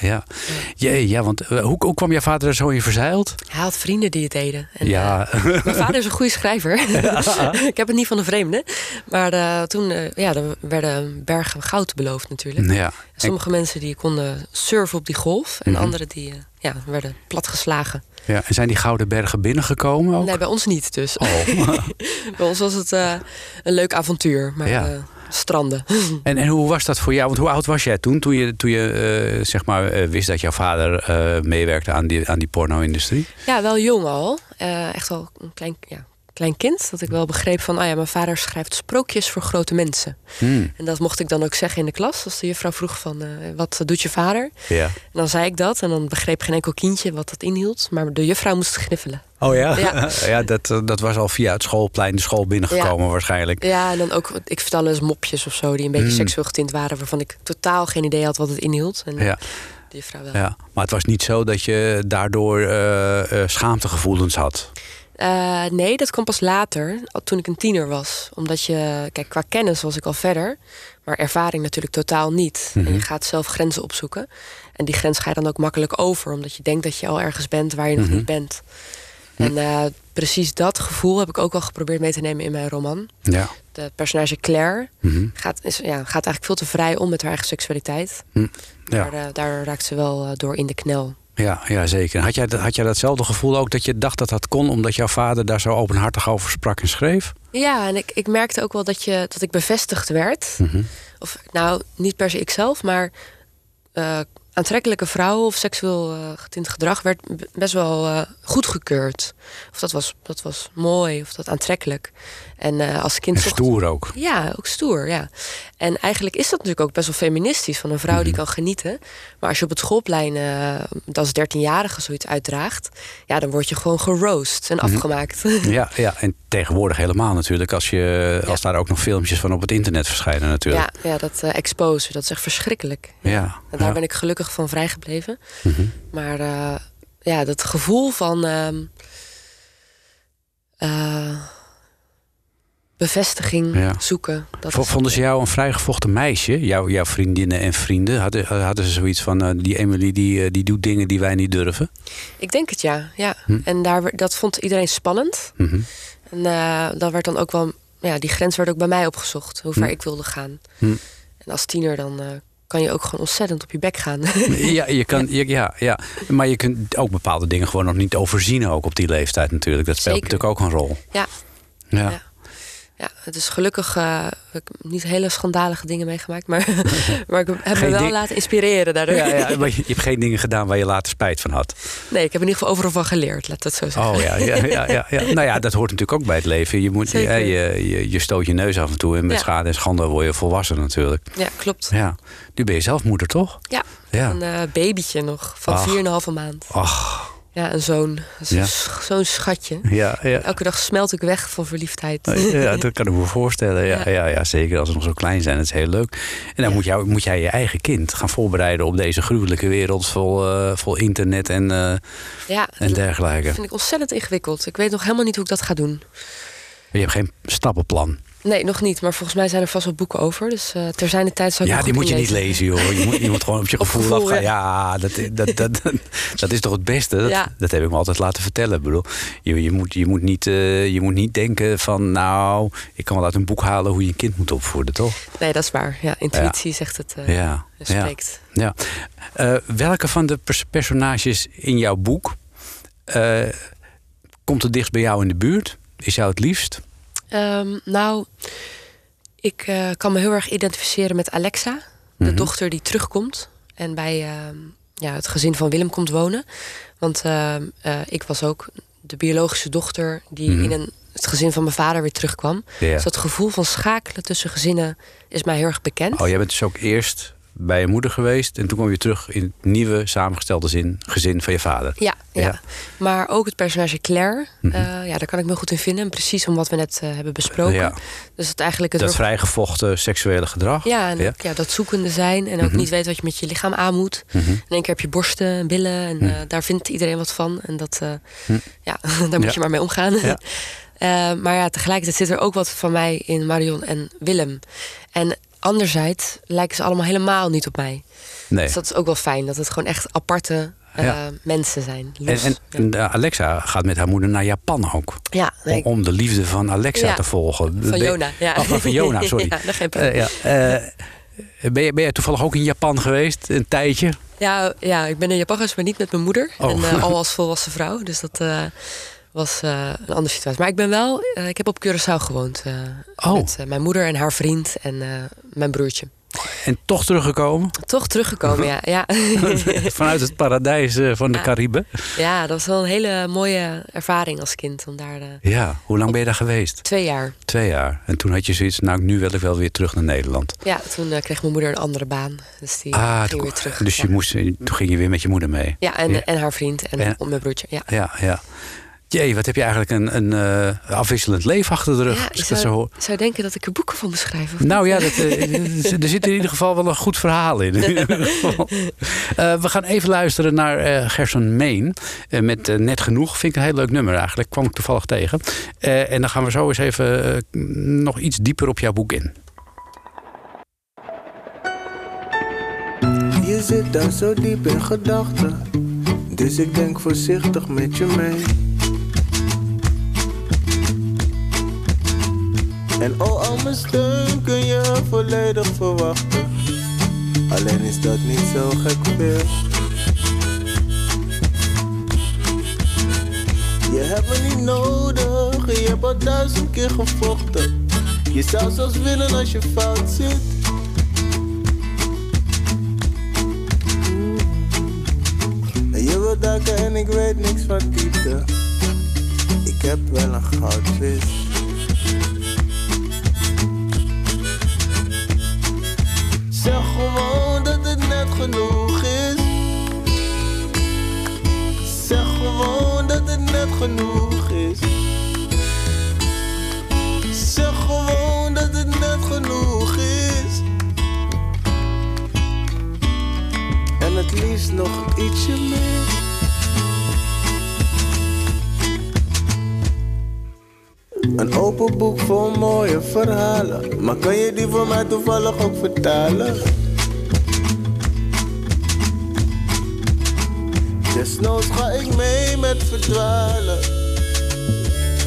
E: ja.
D: want eh, hoe, hoe kwam jouw vader er zo in verzeild?
E: Hij had vrienden die het deden. En,
D: Ja.
E: eh, mijn vader is een goede schrijver. ik heb het niet van de vreemde. Maar toen uh, ja, er werden bergen goud beloofd natuurlijk.
D: ja.
E: Sommige mensen die konden surfen op die golf. En
D: Mhm.
E: anderen die ja, werden platgeslagen.
D: Ja, en zijn die gouden bergen binnengekomen ook?
E: Nee, bij ons niet dus.
D: Oh.
E: bij ons was het uh, een leuk avontuur. Maar
D: Ja.
E: uh, stranden.
D: en, en hoe was dat voor jou? Want hoe oud was jij toen? Toen je, toen je uh, zeg maar, wist dat jouw vader meewerkte aan die, aan die porno-industrie?
E: Ja, wel jong al. Echt al een klein, ja, klein kind. Dat ik wel begreep van, oh ja, mijn vader schrijft sprookjes voor grote mensen.
D: Hmm.
E: En dat mocht ik dan ook zeggen in de klas. Als de juffrouw vroeg van, uh, wat doet je vader?
D: Ja.
E: En dan zei ik dat. En dan begreep geen enkel kindje wat dat inhield. Maar de juffrouw moest gniffelen.
D: Oh ja?
E: Ja,
D: ja dat, dat was al via het schoolplein de school binnengekomen
E: Ja.
D: waarschijnlijk.
E: Ja, en dan ook, ik vertelde eens mopjes of zo... die een beetje
D: Mm.
E: seksueel getint waren... waarvan ik totaal geen idee had wat het inhield. En
D: Ja.
E: de juffrouw wel.
D: Ja. Maar het was niet zo dat je daardoor eh, eh, schaamtegevoelens had.
E: Eh, nee, dat kwam pas later, toen ik een tiener was. Omdat je, kijk, qua kennis was ik al verder, maar ervaring natuurlijk totaal niet. En
D: Mhm.
E: je gaat zelf grenzen opzoeken. En die grens ga je dan ook makkelijk over, omdat je denkt dat je al ergens bent waar je nog
D: Mhm.
E: niet bent. En eh, precies dat gevoel heb ik ook al geprobeerd mee te nemen in mijn roman.
D: Ja.
E: De personage Claire
D: Mhm.
E: gaat, is, ja, gaat eigenlijk veel te vrij om met haar eigen seksualiteit.
D: Ja.
E: Maar eh, daar raakt ze wel door in de knel.
D: Ja, ja, zeker. Had jij, had jij datzelfde gevoel ook dat je dacht dat dat kon... omdat jouw vader daar zo openhartig over sprak en schreef?
E: Ja, en ik, ik merkte ook wel dat, je, dat ik bevestigd werd.
D: Mhm.
E: Of nou, niet per se ikzelf, maar eh, aantrekkelijke vrouwen of seksueel eh, getint gedrag werd best wel eh, goedgekeurd. Of dat was, dat was mooi of dat aantrekkelijk. En eh, als kind
D: En
E: zocht-
D: stoer ook.
E: Ja, ook stoer, ja. En eigenlijk is dat natuurlijk ook best wel feministisch van een vrouw
D: Mhm.
E: die kan genieten. Maar als je op het schoolplein eh, als 13-jarige zoiets uitdraagt, ja, dan word je gewoon geroost en
D: Mhm.
E: afgemaakt.
D: Ja, ja, en tegenwoordig helemaal natuurlijk. Als, je, als daar ook nog filmpjes van op het internet verschijnen natuurlijk.
E: Ja, ja dat eh exposen, dat is echt verschrikkelijk.
D: Ja,
E: En daar
D: ja.
E: ben ik gelukkig van vrijgebleven.
D: Mhm.
E: Maar ja, dat gevoel van ehm, eh, bevestiging
D: Ja.
E: zoeken. Dat
D: Vonden ze jou een vrijgevochten meisje? Jouw, jouw vriendinnen en vrienden? Hadden, hadden ze zoiets van... eh, die Emily die, eh, die doet dingen die wij niet durven?
E: Ik denk het ja. ja.
D: Hm.
E: En daar, dat vond iedereen spannend.
D: Mhm.
E: En eh dan werd dan ook wel, ja, die grens werd ook bij mij opgezocht, hoe ver
D: Hm.
E: ik wilde gaan.
D: Hm.
E: En als tiener dan eh, kan je ook gewoon ontzettend op je bek gaan.
D: Ja, je kan, ja, ja, ja, maar je kunt ook bepaalde dingen gewoon nog niet overzien, ook op die leeftijd natuurlijk. Dat speelt
E: Zeker.
D: natuurlijk ook een rol.
E: ja.
D: Ja.
E: Ja. Ja, het is gelukkig eh, heb ik niet hele schandalige dingen meegemaakt, maar, maar ik heb
D: Geen
E: me wel
D: ding-
E: laten inspireren daardoor.
D: Ja, ja, maar je, hebt geen dingen gedaan waar je later spijt van had.
E: Nee, ik heb in ieder geval overal van geleerd, laat dat zo zeggen.
D: Oh ja, ja, ja, ja, ja. Nou ja, dat hoort natuurlijk ook bij het leven. Je, moet, ja, je, je, je stoot je neus af en toe en met schade en schande word je volwassen natuurlijk.
E: Ja, klopt.
D: Ja. Nu ben je zelf moeder, toch?
E: Ja, een eh, babytje nog van
D: Ach.
E: 4,5 maand.
D: Ach,
E: Ja, een zoon. Dat
D: Ja.
E: Zo'n schatje.
D: ja, ja.
E: Elke dag smelt ik weg van verliefdheid.
D: Ja, dat kan ik me voorstellen. Ja,
E: Ja.
D: ja. Zeker als ze nog zo klein zijn. Dat is heel leuk. En dan moet, jou, moet jij je eigen kind gaan voorbereiden op deze gruwelijke wereld vol, eh, vol internet en, eh,
E: Ja,
D: en
E: dat
D: dergelijke.
E: vind ik ontzettend ingewikkeld. Ik weet nog helemaal niet hoe ik dat ga doen.
D: Je hebt geen stappenplan.
E: Nee, nog niet. Maar volgens mij zijn er vast wel boeken over. Dus eh ter zijn de tijd zou ik
D: Ja, die moet je niet lezen, joh. Je moet, je moet gewoon op je gevoel,
E: gevoel,
D: afgaan.
E: ja.
D: Ja, dat, dat, dat, dat, is toch het beste? Dat,
E: Ja.
D: dat heb ik me altijd laten vertellen. Ik bedoel, je, je, moet, je, moet niet, eh, je moet niet denken van... nou, ik kan wel uit een boek halen hoe je een kind moet opvoeden, toch?
E: Nee, dat is waar. Ja, intuïtie zegt het. eh
D: Ja,
E: spreekt.
D: ja. Welke van de pers- personages in jouw boek... komt het dichtst bij jou in de buurt? Is jou het liefst?
E: Ehm, nou, ik eh, kan me heel erg identificeren met Alexa, de
D: Mhm.
E: dochter die terugkomt en bij ehm, ja, het gezin van Willem komt wonen. Want ehm, eh, ik was ook de biologische dochter die
D: Mhm.
E: in een, het gezin van mijn vader weer terugkwam. Dus dat gevoel van schakelen tussen gezinnen is mij heel erg bekend.
D: Oh, jij bent dus ook eerst bij je moeder geweest... en toen kwam je terug in het nieuwe samengestelde zin, gezin van je vader.
E: Ja, ja.
D: Ja.
E: maar ook het personage Claire,
D: Mhm.
E: eh, ja, daar kan ik me goed in vinden. En precies om wat we net eh, hebben besproken.
D: Ja.
E: Dus het eigenlijk het
D: Dat vrijgevochten seksuele gedrag.
E: Ja, en
D: Ja.
E: ook, ja, dat zoekende zijn. En ook
D: Mhm.
E: niet weten wat je met je lichaam aan moet.
D: Mhm.
E: In één keer heb je borsten en billen. En eh, daar vindt iedereen wat van. En dat, ja, daar moet je maar mee omgaan. Maar ja, tegelijkertijd zit er ook wat van mij in Marion en Willem. En anderzijds lijken ze allemaal helemaal niet op mij.
D: Nee.
E: Dus dat is ook wel fijn. Dat het gewoon echt aparte eh,
D: Ja.
E: mensen zijn.
D: En,
E: Los.
D: en, en, Alexa gaat met haar moeder naar Japan ook.
E: ja, nee,
D: Om, om de liefde van Alexa
E: Ja.
D: te volgen.
E: van Jona. Ja.
D: Oh, van Jona, sorry.
E: ja,
D: eh, ben, je, ben je toevallig ook in Japan geweest? Een tijdje?
E: Ja, ja, ik ben in Japan geweest, maar niet met mijn moeder.
D: Oh.
E: En al als volwassen vrouw. Dus dat was eh, een andere situatie. Maar ik ben wel, eh, ik heb op Curaçao gewoond. eh,
D: Oh.
E: Met mijn moeder en haar vriend en mijn broertje.
D: En toch teruggekomen?
E: Toch teruggekomen, ja. Ja.
D: Vanuit het paradijs van de
E: Ja.
D: Cariben?
E: ja, dat was wel een hele mooie ervaring als kind. Om daar
D: Ja. Hoe lang ben je daar geweest?
E: twee jaar.
D: Twee jaar. En toen had je zoiets, nou nu wil ik wel weer terug naar Nederland.
E: Ja, toen kreeg mijn moeder een andere baan. Dus die
D: Ah,
E: ging
D: toen-
E: weer terug.
D: dus je moest, toen ging je weer met je moeder mee?
E: Ja, en,
D: Ja.
E: en haar vriend en,
D: En-
E: mijn broertje. Ja.
D: Ja, ja. Jee, wat heb je eigenlijk een, een eh, afwisselend leven achter de rug.
E: Ja,
D: ik zo
E: zou, zou denken dat ik er boeken van moet schrijven. of
D: Nou ja, dat, eh, er zit in ieder geval wel een goed verhaal in. Eh, we gaan even luisteren naar eh, Gerson Meen. met Net Genoeg. Vind ik een heel leuk nummer eigenlijk. Kwam ik toevallig tegen. Eh, en dan gaan we zo eens even nog iets dieper op jouw boek in.
H: Je zit daar zo diep in gedachten, dus ik denk voorzichtig met je mee. En oh, al mijn steun kun je volledig verwachten. Alleen is dat niet zo gek veel. Je hebt me niet nodig, je hebt al duizend keer gevochten. Je zou zelfs winnen als je fout zit. Je wilt duiken en ik weet niks van diepte. Ik heb wel een goudvis. Zeg gewoon dat het net genoeg is. Zeg gewoon dat het net genoeg is. Zeg gewoon dat het net genoeg is. En het liefst nog ietsje meer. Een open boek vol mooie verhalen. Maar kan je die voor mij toevallig ook vertalen? Desnoods ga ik mee met verdwalen.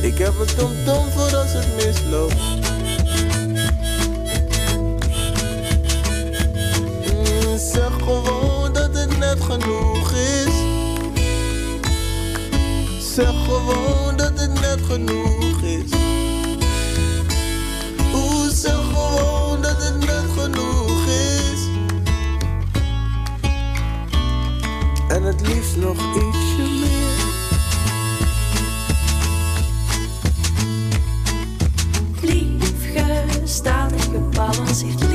H: Ik heb een tomtom voor als het misloopt. Mm, Zeg gewoon dat het net genoeg is. Zeg gewoon dat het net genoeg is. Nog ietsje meer.
C: Lief gestadig gebalanceerd,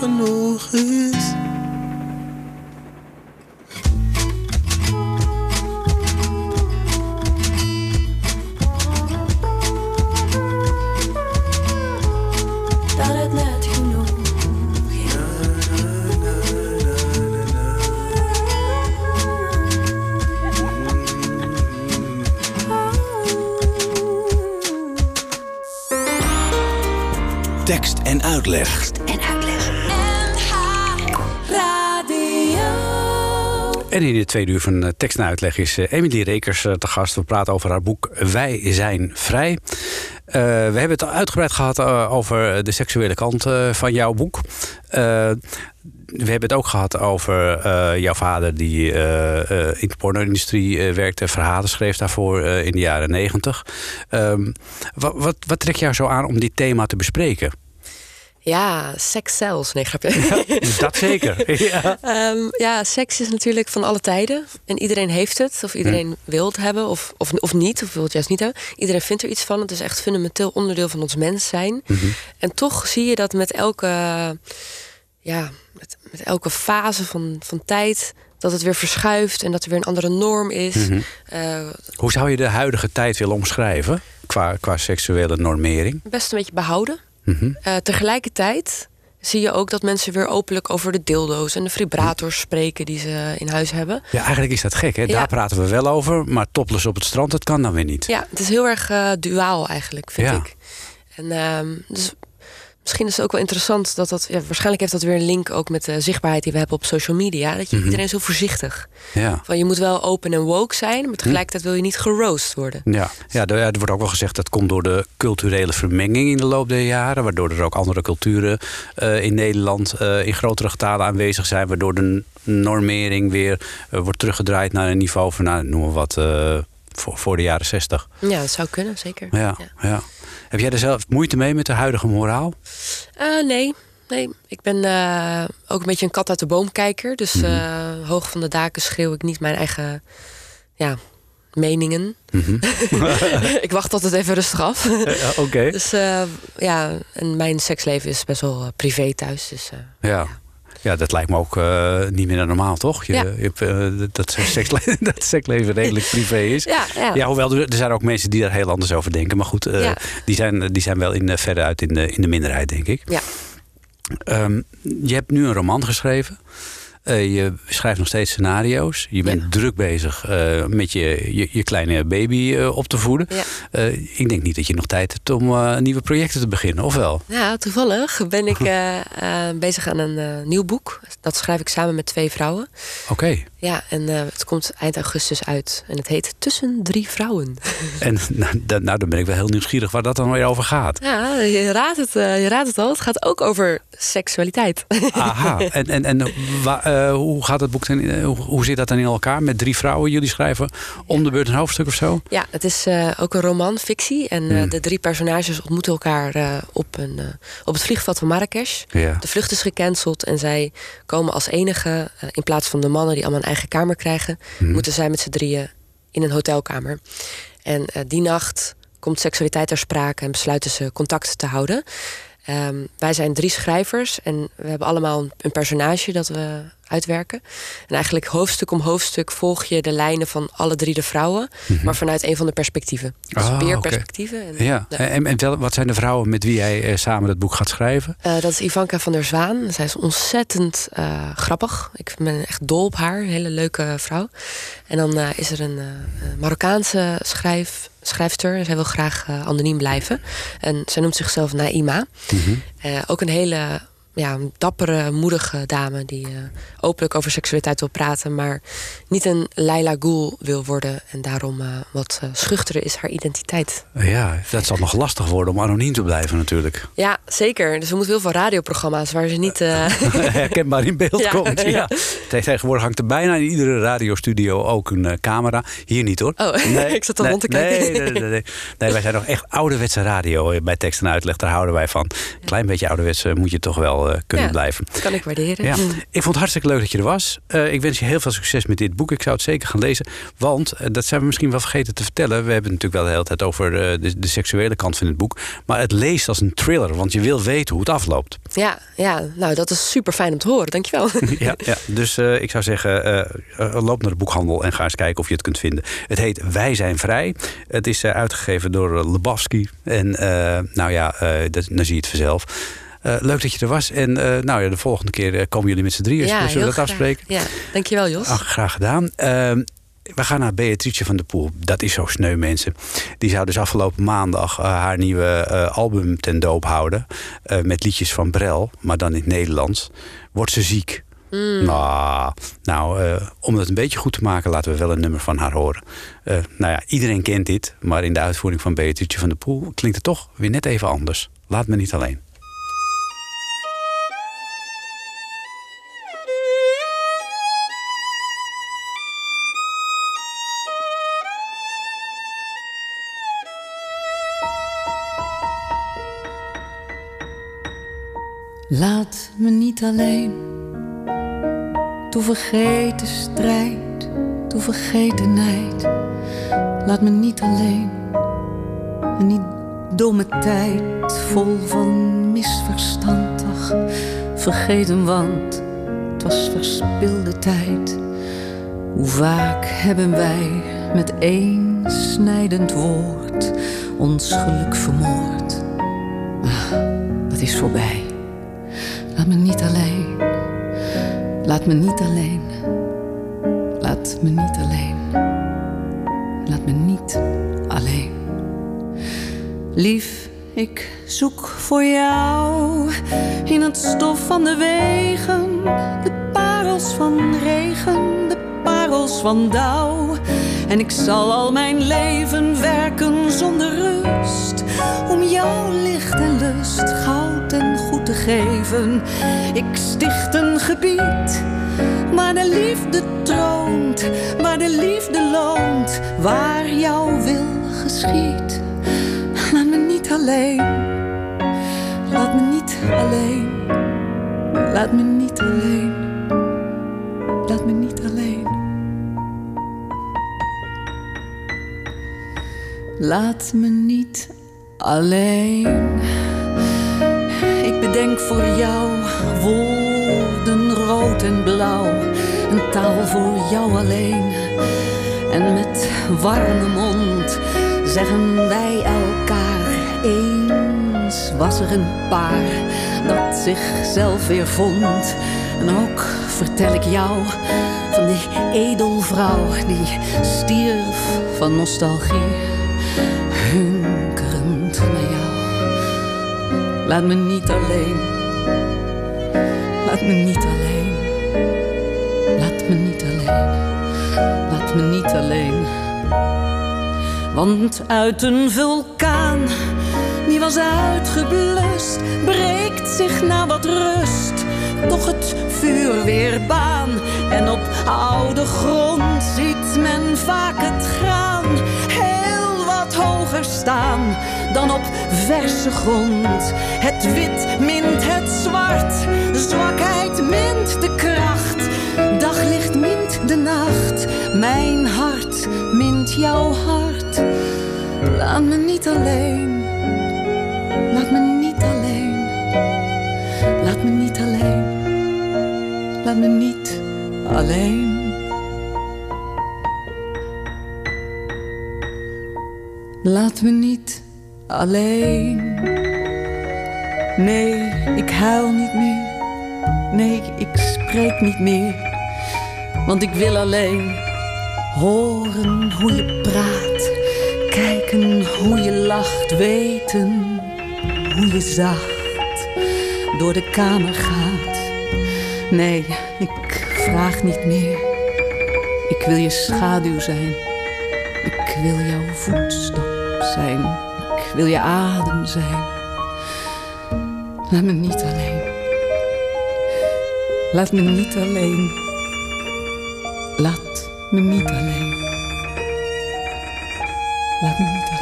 H: genoeg is.
B: En
D: in de tweede uur van eh, tekst en uitleg is eh, Emily Rekers eh, te gast. We praten over haar boek Wij zijn vrij. We hebben het uitgebreid gehad eh, over de seksuele kant van jouw boek. We hebben het ook gehad over jouw vader die in de porno-industrie werkte. Verhalen schreef daarvoor in de jaren negentig. Ehm, wat, wat, wat trekt jou zo aan om dit thema te bespreken?
E: Ja, seks zelfs. Nee, grapje.
D: Dat zeker. ja.
E: Ehm, ja, seks is natuurlijk van alle tijden. En iedereen heeft het. Of iedereen wil het hebben. Of, of, of niet. Of wil het juist niet hebben. Iedereen vindt er iets van. Het is echt fundamenteel onderdeel van ons mens zijn. En toch zie je dat met elke, ja, met, met elke fase van, van tijd... dat het weer verschuift en dat er weer een andere norm is. Eh,
D: Hoe zou je de huidige tijd willen omschrijven qua, qua seksuele normering?
E: best een beetje behouden.
D: Mhm.
E: Eh, tegelijkertijd zie je ook dat mensen weer openlijk over de dildo's en de vibrators spreken die ze in huis hebben.
D: Ja, eigenlijk is dat gek. Hè?
E: Ja.
D: Daar praten we wel over, maar topless op het strand, dat kan dan weer niet.
E: Ja, het is heel erg eh, duaal eigenlijk, vind
D: Ja.
E: ik. En ehm, dus misschien is het ook wel interessant dat dat... Ja, waarschijnlijk heeft dat weer een link ook met de zichtbaarheid die we hebben op social media. Dat je
D: Mhm.
E: iedereen zo voorzichtig.
D: Ja.
E: Van je moet wel open en woke zijn, maar tegelijkertijd wil je niet geroost worden.
D: Ja, ja, er, wordt ook wel gezegd dat komt door de culturele vermenging in de loop der jaren. Waardoor er ook andere culturen eh, in Nederland eh, in grotere getalen aanwezig zijn. Waardoor de normering weer eh, wordt teruggedraaid naar een niveau van, nou, noem maar wat, voor, voor de jaren zestig.
E: Ja, dat zou kunnen, zeker.
D: Ja, ja. Heb jij er zelf moeite mee met de huidige moraal?
E: Eh, nee, nee. Ik ben eh, ook een beetje een kat uit de boom kijker. Dus
D: Mhm.
E: eh, hoog van de daken schreeuw ik niet mijn eigen ja, meningen.
D: Mhm.
E: ik wacht altijd even rustig af.
D: Oké.
E: Dus ja, en mijn seksleven is best wel privé thuis. Dus
D: Ja. Ja, dat lijkt me ook eh, niet meer normaal, toch? Je,
E: Ja.
D: je hebt, eh, dat, seksle dat seksleven redelijk privé is.
E: ja, ja.
D: Ja, hoewel er, er zijn ook mensen die daar heel anders over denken. Maar goed, eh, die, zijn, die zijn wel in, uit in de, in de minderheid, denk ik.
E: Ja.
D: Ehm, je hebt nu een roman geschreven. Eh, je schrijft nog steeds scenario's. Je bent
E: Ja.
D: druk bezig eh, met je, je, je kleine baby eh, op te voeden.
E: Ja.
D: Ik denk niet dat je nog tijd hebt om nieuwe projecten te beginnen, of wel?
E: Ja, toevallig ben ik bezig aan een nieuw boek. Dat schrijf ik samen met twee vrouwen.
D: Oké.
E: Ja, en eh, het komt eind augustus uit. En het heet Tussen drie vrouwen.
D: En nou, nou, dan ben ik wel heel nieuwsgierig waar dat dan weer over gaat.
E: Ja, je raadt het, eh, je raadt het al. Het gaat ook over seksualiteit.
D: Aha, en, en, en wa- eh, hoe gaat het boek hoe, hoe zit dat dan in elkaar met drie vrouwen? Jullie schrijven om de beurt een hoofdstuk of zo?
E: Ja, het is ook een roman, fictie. En
D: Hmm.
E: de drie personages ontmoeten elkaar op, een, op het vliegveld van Marrakesh.
D: Ja.
E: De vlucht is gecanceld en zij komen als enige, in plaats van de mannen die allemaal eigen kamer krijgen,
D: Hmm.
E: moeten zij met z'n drieën in een hotelkamer. En eh, die nacht komt seksualiteit ter sprake en besluiten ze contact te houden. Ehm, wij zijn drie schrijvers en we hebben allemaal een personage dat we uitwerken. En eigenlijk hoofdstuk om hoofdstuk volg je de lijnen van alle drie de vrouwen, maar vanuit een van de perspectieven. Dus
D: Mhm.
E: Perspectieven. En,
D: Ja, en, en wel- wat zijn de vrouwen met wie jij eh, samen het boek gaat schrijven?
E: Eh, dat is Ivanka van der Zwaan. Zij is ontzettend eh, grappig. Ik ben echt dol op haar. Een hele leuke vrouw. En dan is er een Marokkaanse schrijf, schrijfster. En zij wil graag anoniem blijven. En zij noemt zichzelf Naima. Eh, ook een hele ja, een dappere, moedige dame die eh, openlijk over seksualiteit wil praten, maar niet een Laila Ghoul wil worden en daarom eh, wat eh, schuchtere is haar identiteit.
D: Ja, dat zal nog lastig worden om anoniem te blijven natuurlijk.
E: Ja, zeker. Dus we moeten heel veel radioprogramma's waar ze niet.
D: Herkenbaar in beeld
E: Ja,
D: komt. Ja. Tegenwoordig hangt er bijna in iedere radiostudio ook een camera. Hier niet hoor.
E: Oh, ik zat al
D: nee,
E: rond te kijken.
D: Nee, nee, nee, nee. Nee, wij zijn nog echt ouderwetse radio bij tekst en uitleg. Daar houden wij van. Een klein beetje ouderwets eh, moet je toch wel eh, kunnen
E: Ja.
D: blijven.
E: dat kan ik waarderen.
D: Ja,
E: Mm.
D: ik vond het hartstikke leuk dat je er was. Eh, ik wens je heel veel succes met dit boek. Ik zou het zeker gaan lezen. Want, eh, dat zijn we misschien wel vergeten te vertellen. We hebben het natuurlijk wel de hele tijd over de, de seksuele kant van het boek. Maar het leest als een thriller. Want je wil weten hoe het afloopt.
E: Ja, ja, nou dat is super fijn om te horen. Dankjewel.
D: ja, ja, dus ik zou zeggen, loop naar de boekhandel en ga eens kijken of je het kunt vinden. Het heet Wij zijn vrij. Het is uitgegeven door Lebowski. En nou ja, dat, dan zie je het vanzelf. Eh, leuk dat je er was. En eh, nou ja, de volgende keer eh, komen jullie met z'n drieën.
E: ja,
D: Zullen we dat
E: graag.
D: afspreken?
E: Ja, dankjewel Jos.
D: Ach, graag gedaan. Ehm, we gaan naar Beatrice van der Poel. Dat is zo sneu, mensen. Die zou dus afgelopen maandag haar nieuwe album ten doop houden. met liedjes van Brel, maar dan in het Nederlands. Wordt ze ziek? Nou, nou eh, om het een beetje goed te maken, laten we wel een nummer van haar horen. Nou ja, iedereen kent dit, maar in de uitvoering van Beatrice van der Poel klinkt het toch weer net even anders. Laat me niet alleen.
F: Laat me niet alleen. Toe vergeten strijd, toe vergeten nijd. Laat me niet alleen. En die domme tijd vol van misverstand. Vergeten, want het was verspilde tijd. Hoe vaak hebben wij met één snijdend woord ons geluk vermoord. Ah, dat is voorbij. Laat me niet alleen. Laat me niet alleen. Laat me niet alleen. Laat me niet alleen. Lief, ik zoek voor jou in het stof van de wegen, de parels van regen, de parels van dauw. En ik zal al mijn leven werken zonder rust om jouw licht en lust goud en goed te geven. Ik sticht een gebied waar de liefde troont, waar de liefde loont, waar jouw wil geschiet. Laat me niet alleen, laat me niet alleen, laat me niet alleen, laat me niet alleen. Laat me niet alleen. Ik bedenk voor jou woorden rood en blauw. Een taal voor jou alleen. En met warme mond zeggen wij elkaar. Eens was er een paar dat zichzelf weer vond. En ook vertel ik jou van die edelvrouw die stierf van nostalgie. Hunkerend naar jou. Laat me niet alleen. Laat me niet alleen. Laat me niet alleen. Laat me niet alleen. Want uit een vulkaan die was uitgeblust, breekt zich na wat rust toch het vuur weer baan. En op oude grond ziet men vaak het graan dan op verse grond. Het wit mint het zwart, zwakheid mint de kracht. Daglicht mint de nacht, mijn hart mint jouw hart. Laat me niet alleen, laat me niet alleen, laat me niet alleen, laat me niet alleen. Nee, ik huil niet meer. Nee, ik spreek niet meer. Want ik wil alleen horen hoe je praat. Kijken hoe je lacht. Weten hoe je zacht door de kamer gaat. Nee, ik vraag niet meer. Ik wil je schaduw zijn. Ik wil jouw voetstap zijn. Ik wil je adem zijn. Laat me niet alleen. Laat me niet alleen. Laat me niet alleen. Laat me niet alleen.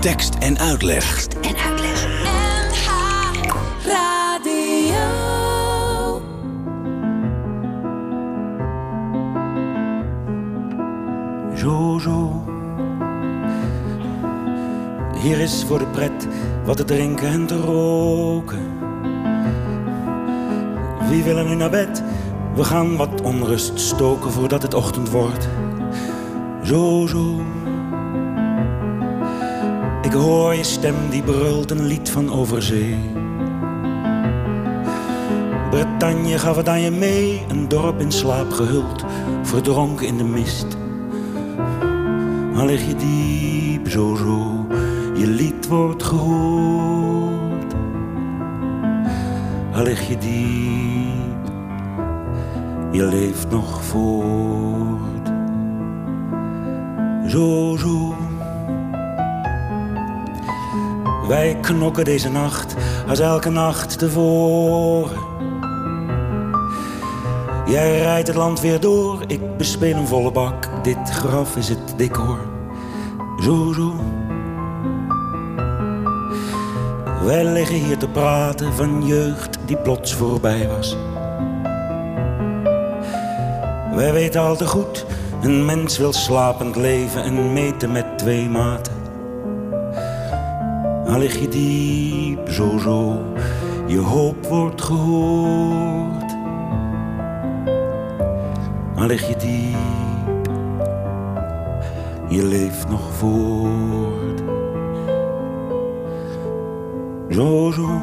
B: Tekst en uitleg.
I: Jojo. Hier is voor de pret wat te drinken en te roken. Wie wil nu naar bed? We gaan wat onrust stoken voordat het ochtend wordt. Jojo. Ik hoor je stem die brult een lied van overzee. Bretagne gaf het aan je mee, een dorp in slaap gehuld, verdronken in de mist. Al lig je diep, zo zo, je lied wordt gehoord. Al lig je diep, je leeft nog voort. Zo zo. Wij knokken deze nacht als elke nacht tevoren. Jij rijdt het land weer door, ik bespeel een volle bak. Dit graf is het decor. Zo, zo. Wij liggen hier te praten van jeugd die plots voorbij was. Wij weten al te goed, een mens wil slapend leven en meten met twee maten. Al lig je diep, zo zo, je hoop wordt gehoord. Al lig je diep, je leeft nog voort. Zo zo.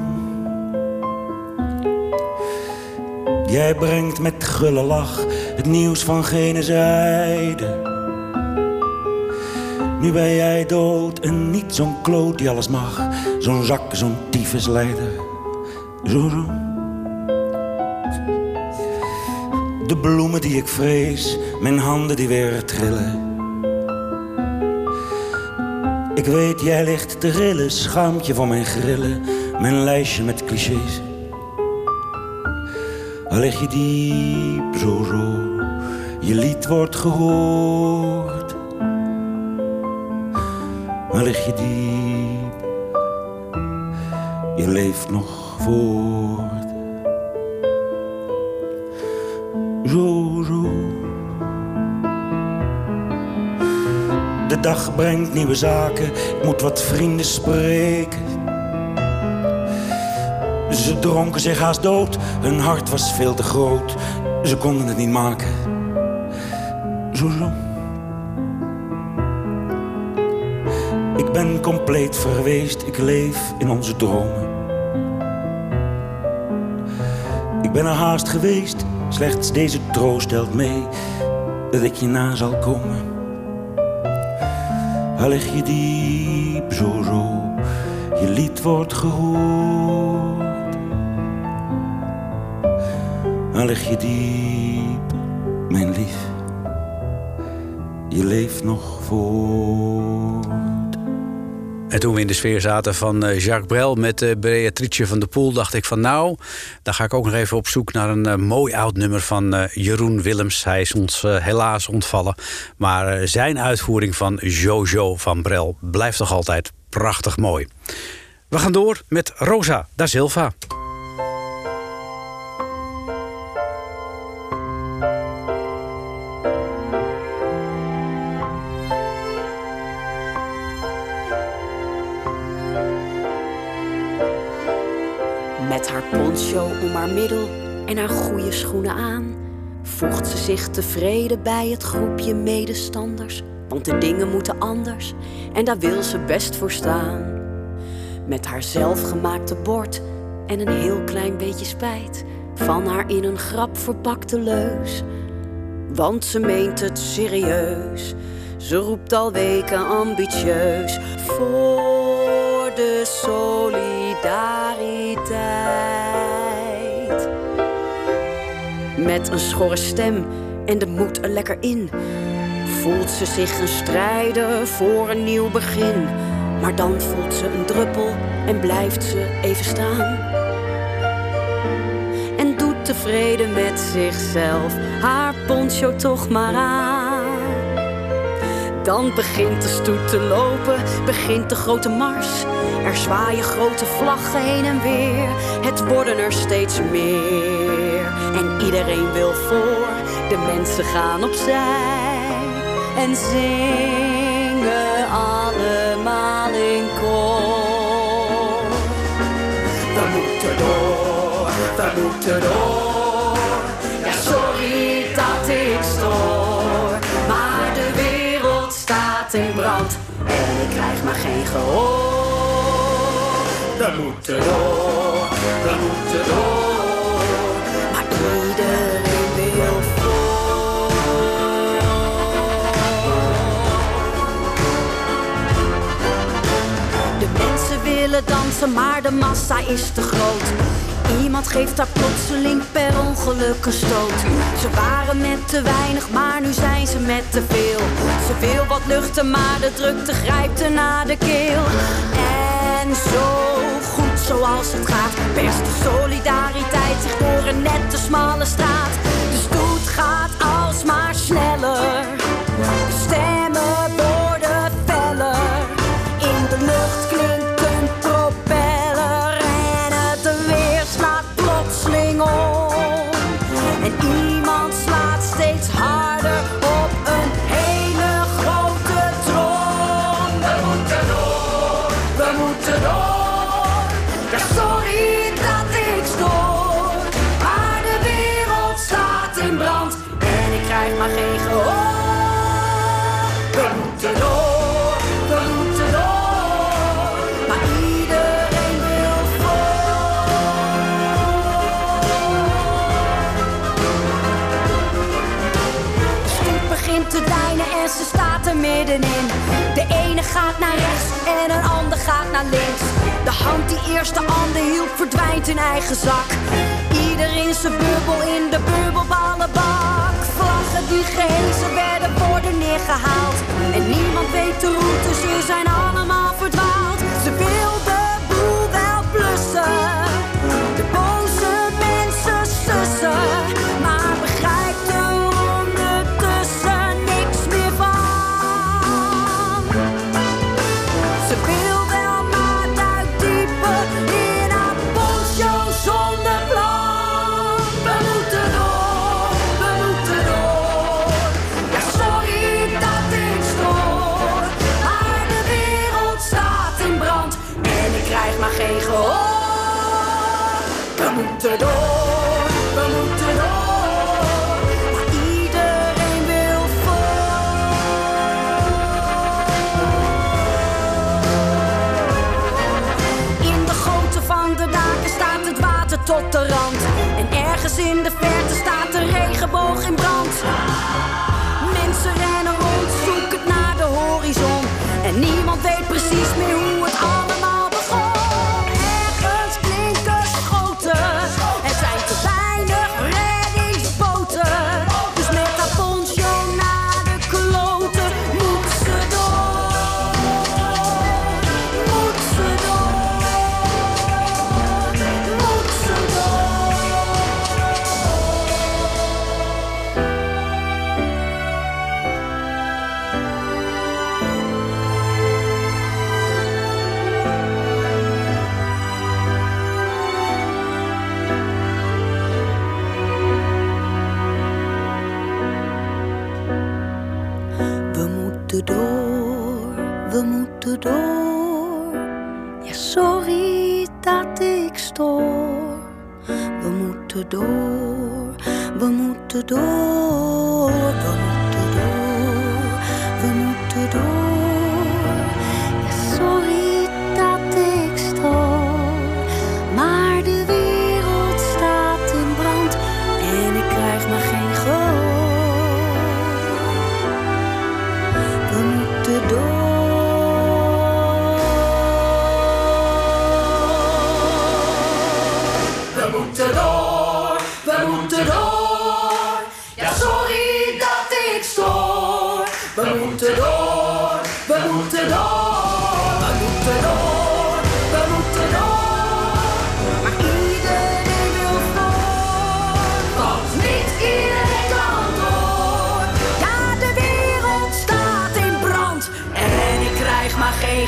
I: Jij brengt met gulle lach het nieuws van gene zijde. Nu ben jij dood en niet zo'n kloot die alles mag. Zo'n zak, zo'n tyfusleider. Zo, zo. De bloemen die ik vrees, mijn handen die weer trillen. Weet, jij ligt te rillen, schaamt je voor mijn grillen. Mijn lijstje met clichés. Al lig je diep, zo, zo. Je lied wordt gehoord. Maar lig je diep, je leeft nog voort. Dag brengt nieuwe zaken, ik moet wat vrienden spreken. Ze dronken zich haast dood, hun hart was veel te groot. Ze konden het niet maken. Zo, zo. Ik ben compleet verweest, ik leef in onze dromen. Ik ben er haast geweest, slechts deze troost stelt mee dat ik je na zal komen. Lig je diep, zo zo, je lied wordt gehoord. Al lig je diep, mijn lief, je leeft nog voort.
D: En toen we in de sfeer zaten van eh, Jacques Brel met eh, Beatrice van der Poel, dacht ik van nou, dan ga ik ook nog even op zoek naar een eh, mooi oud nummer van Jeroen Willems. Hij is ons helaas ontvallen. Maar zijn uitvoering van Jojo van Brel blijft toch altijd prachtig mooi. We gaan door met Rosa da Silva.
J: Haar middel en haar goede schoenen aan, voegt ze zich tevreden bij het groepje medestanders. Want de dingen moeten anders en daar wil ze best voor staan. Met haar zelfgemaakte bord en een heel klein beetje spijt van haar in een grap verpakte leus. Want ze meent het serieus. Ze roept al weken ambitieus voor de solidariteit. Met een schorre stem en de moed er lekker in, voelt ze zich een strijder voor een nieuw begin. Maar dan voelt ze een druppel en blijft ze even staan. En doet tevreden met zichzelf haar poncho toch maar aan. Dan begint de stoet te lopen, begint de grote mars. Er zwaaien grote vlaggen heen en weer. Het worden er steeds meer. En iedereen wil voor, de mensen gaan opzij. En zingen allemaal in koor. We moeten door, we moeten door. Ja, sorry dat ik stoor. Maar de wereld staat in brand en ik krijg maar geen gehoor. We moeten door, we moeten door. Willen dansen, maar de massa is te groot. Iemand geeft haar plotseling per ongeluk een stoot. Ze waren met te weinig, maar nu zijn ze met te veel. Ze wil wat luchten, maar de drukte grijpt er naar de keel. En zo goed zoals het gaat, perst de solidariteit zich door een nette smalle straat. En een ander gaat naar links. De hand die eerst de ander hielp verdwijnt in eigen zak. Ieder in zijn bubbel in de bubbelballenbak. Vlaggen die gehezen werden worden neergehaald. En niemand weet de route, ze zijn allemaal rand. En ergens in de verte staat een regenboog door, we door. Ja, sorry dat ik stoor. We moeten door, we moeten door, we moeten door, we moeten door.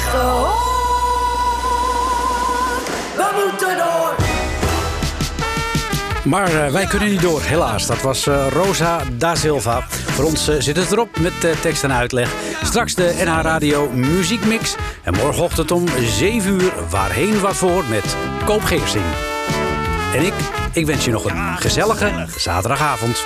J: Maar geen gehoor. We moeten door. Maar
K: eh, wij kunnen niet door, helaas. Dat was eh, Rosa da Silva. Voor ons eh, zit het erop met tekst en uitleg. Straks de NH Radio Muziekmix. En morgenochtend om 7 uur waarheen waarvoor met Koop Geersing. En ik, ik wens je nog een gezellige zaterdagavond.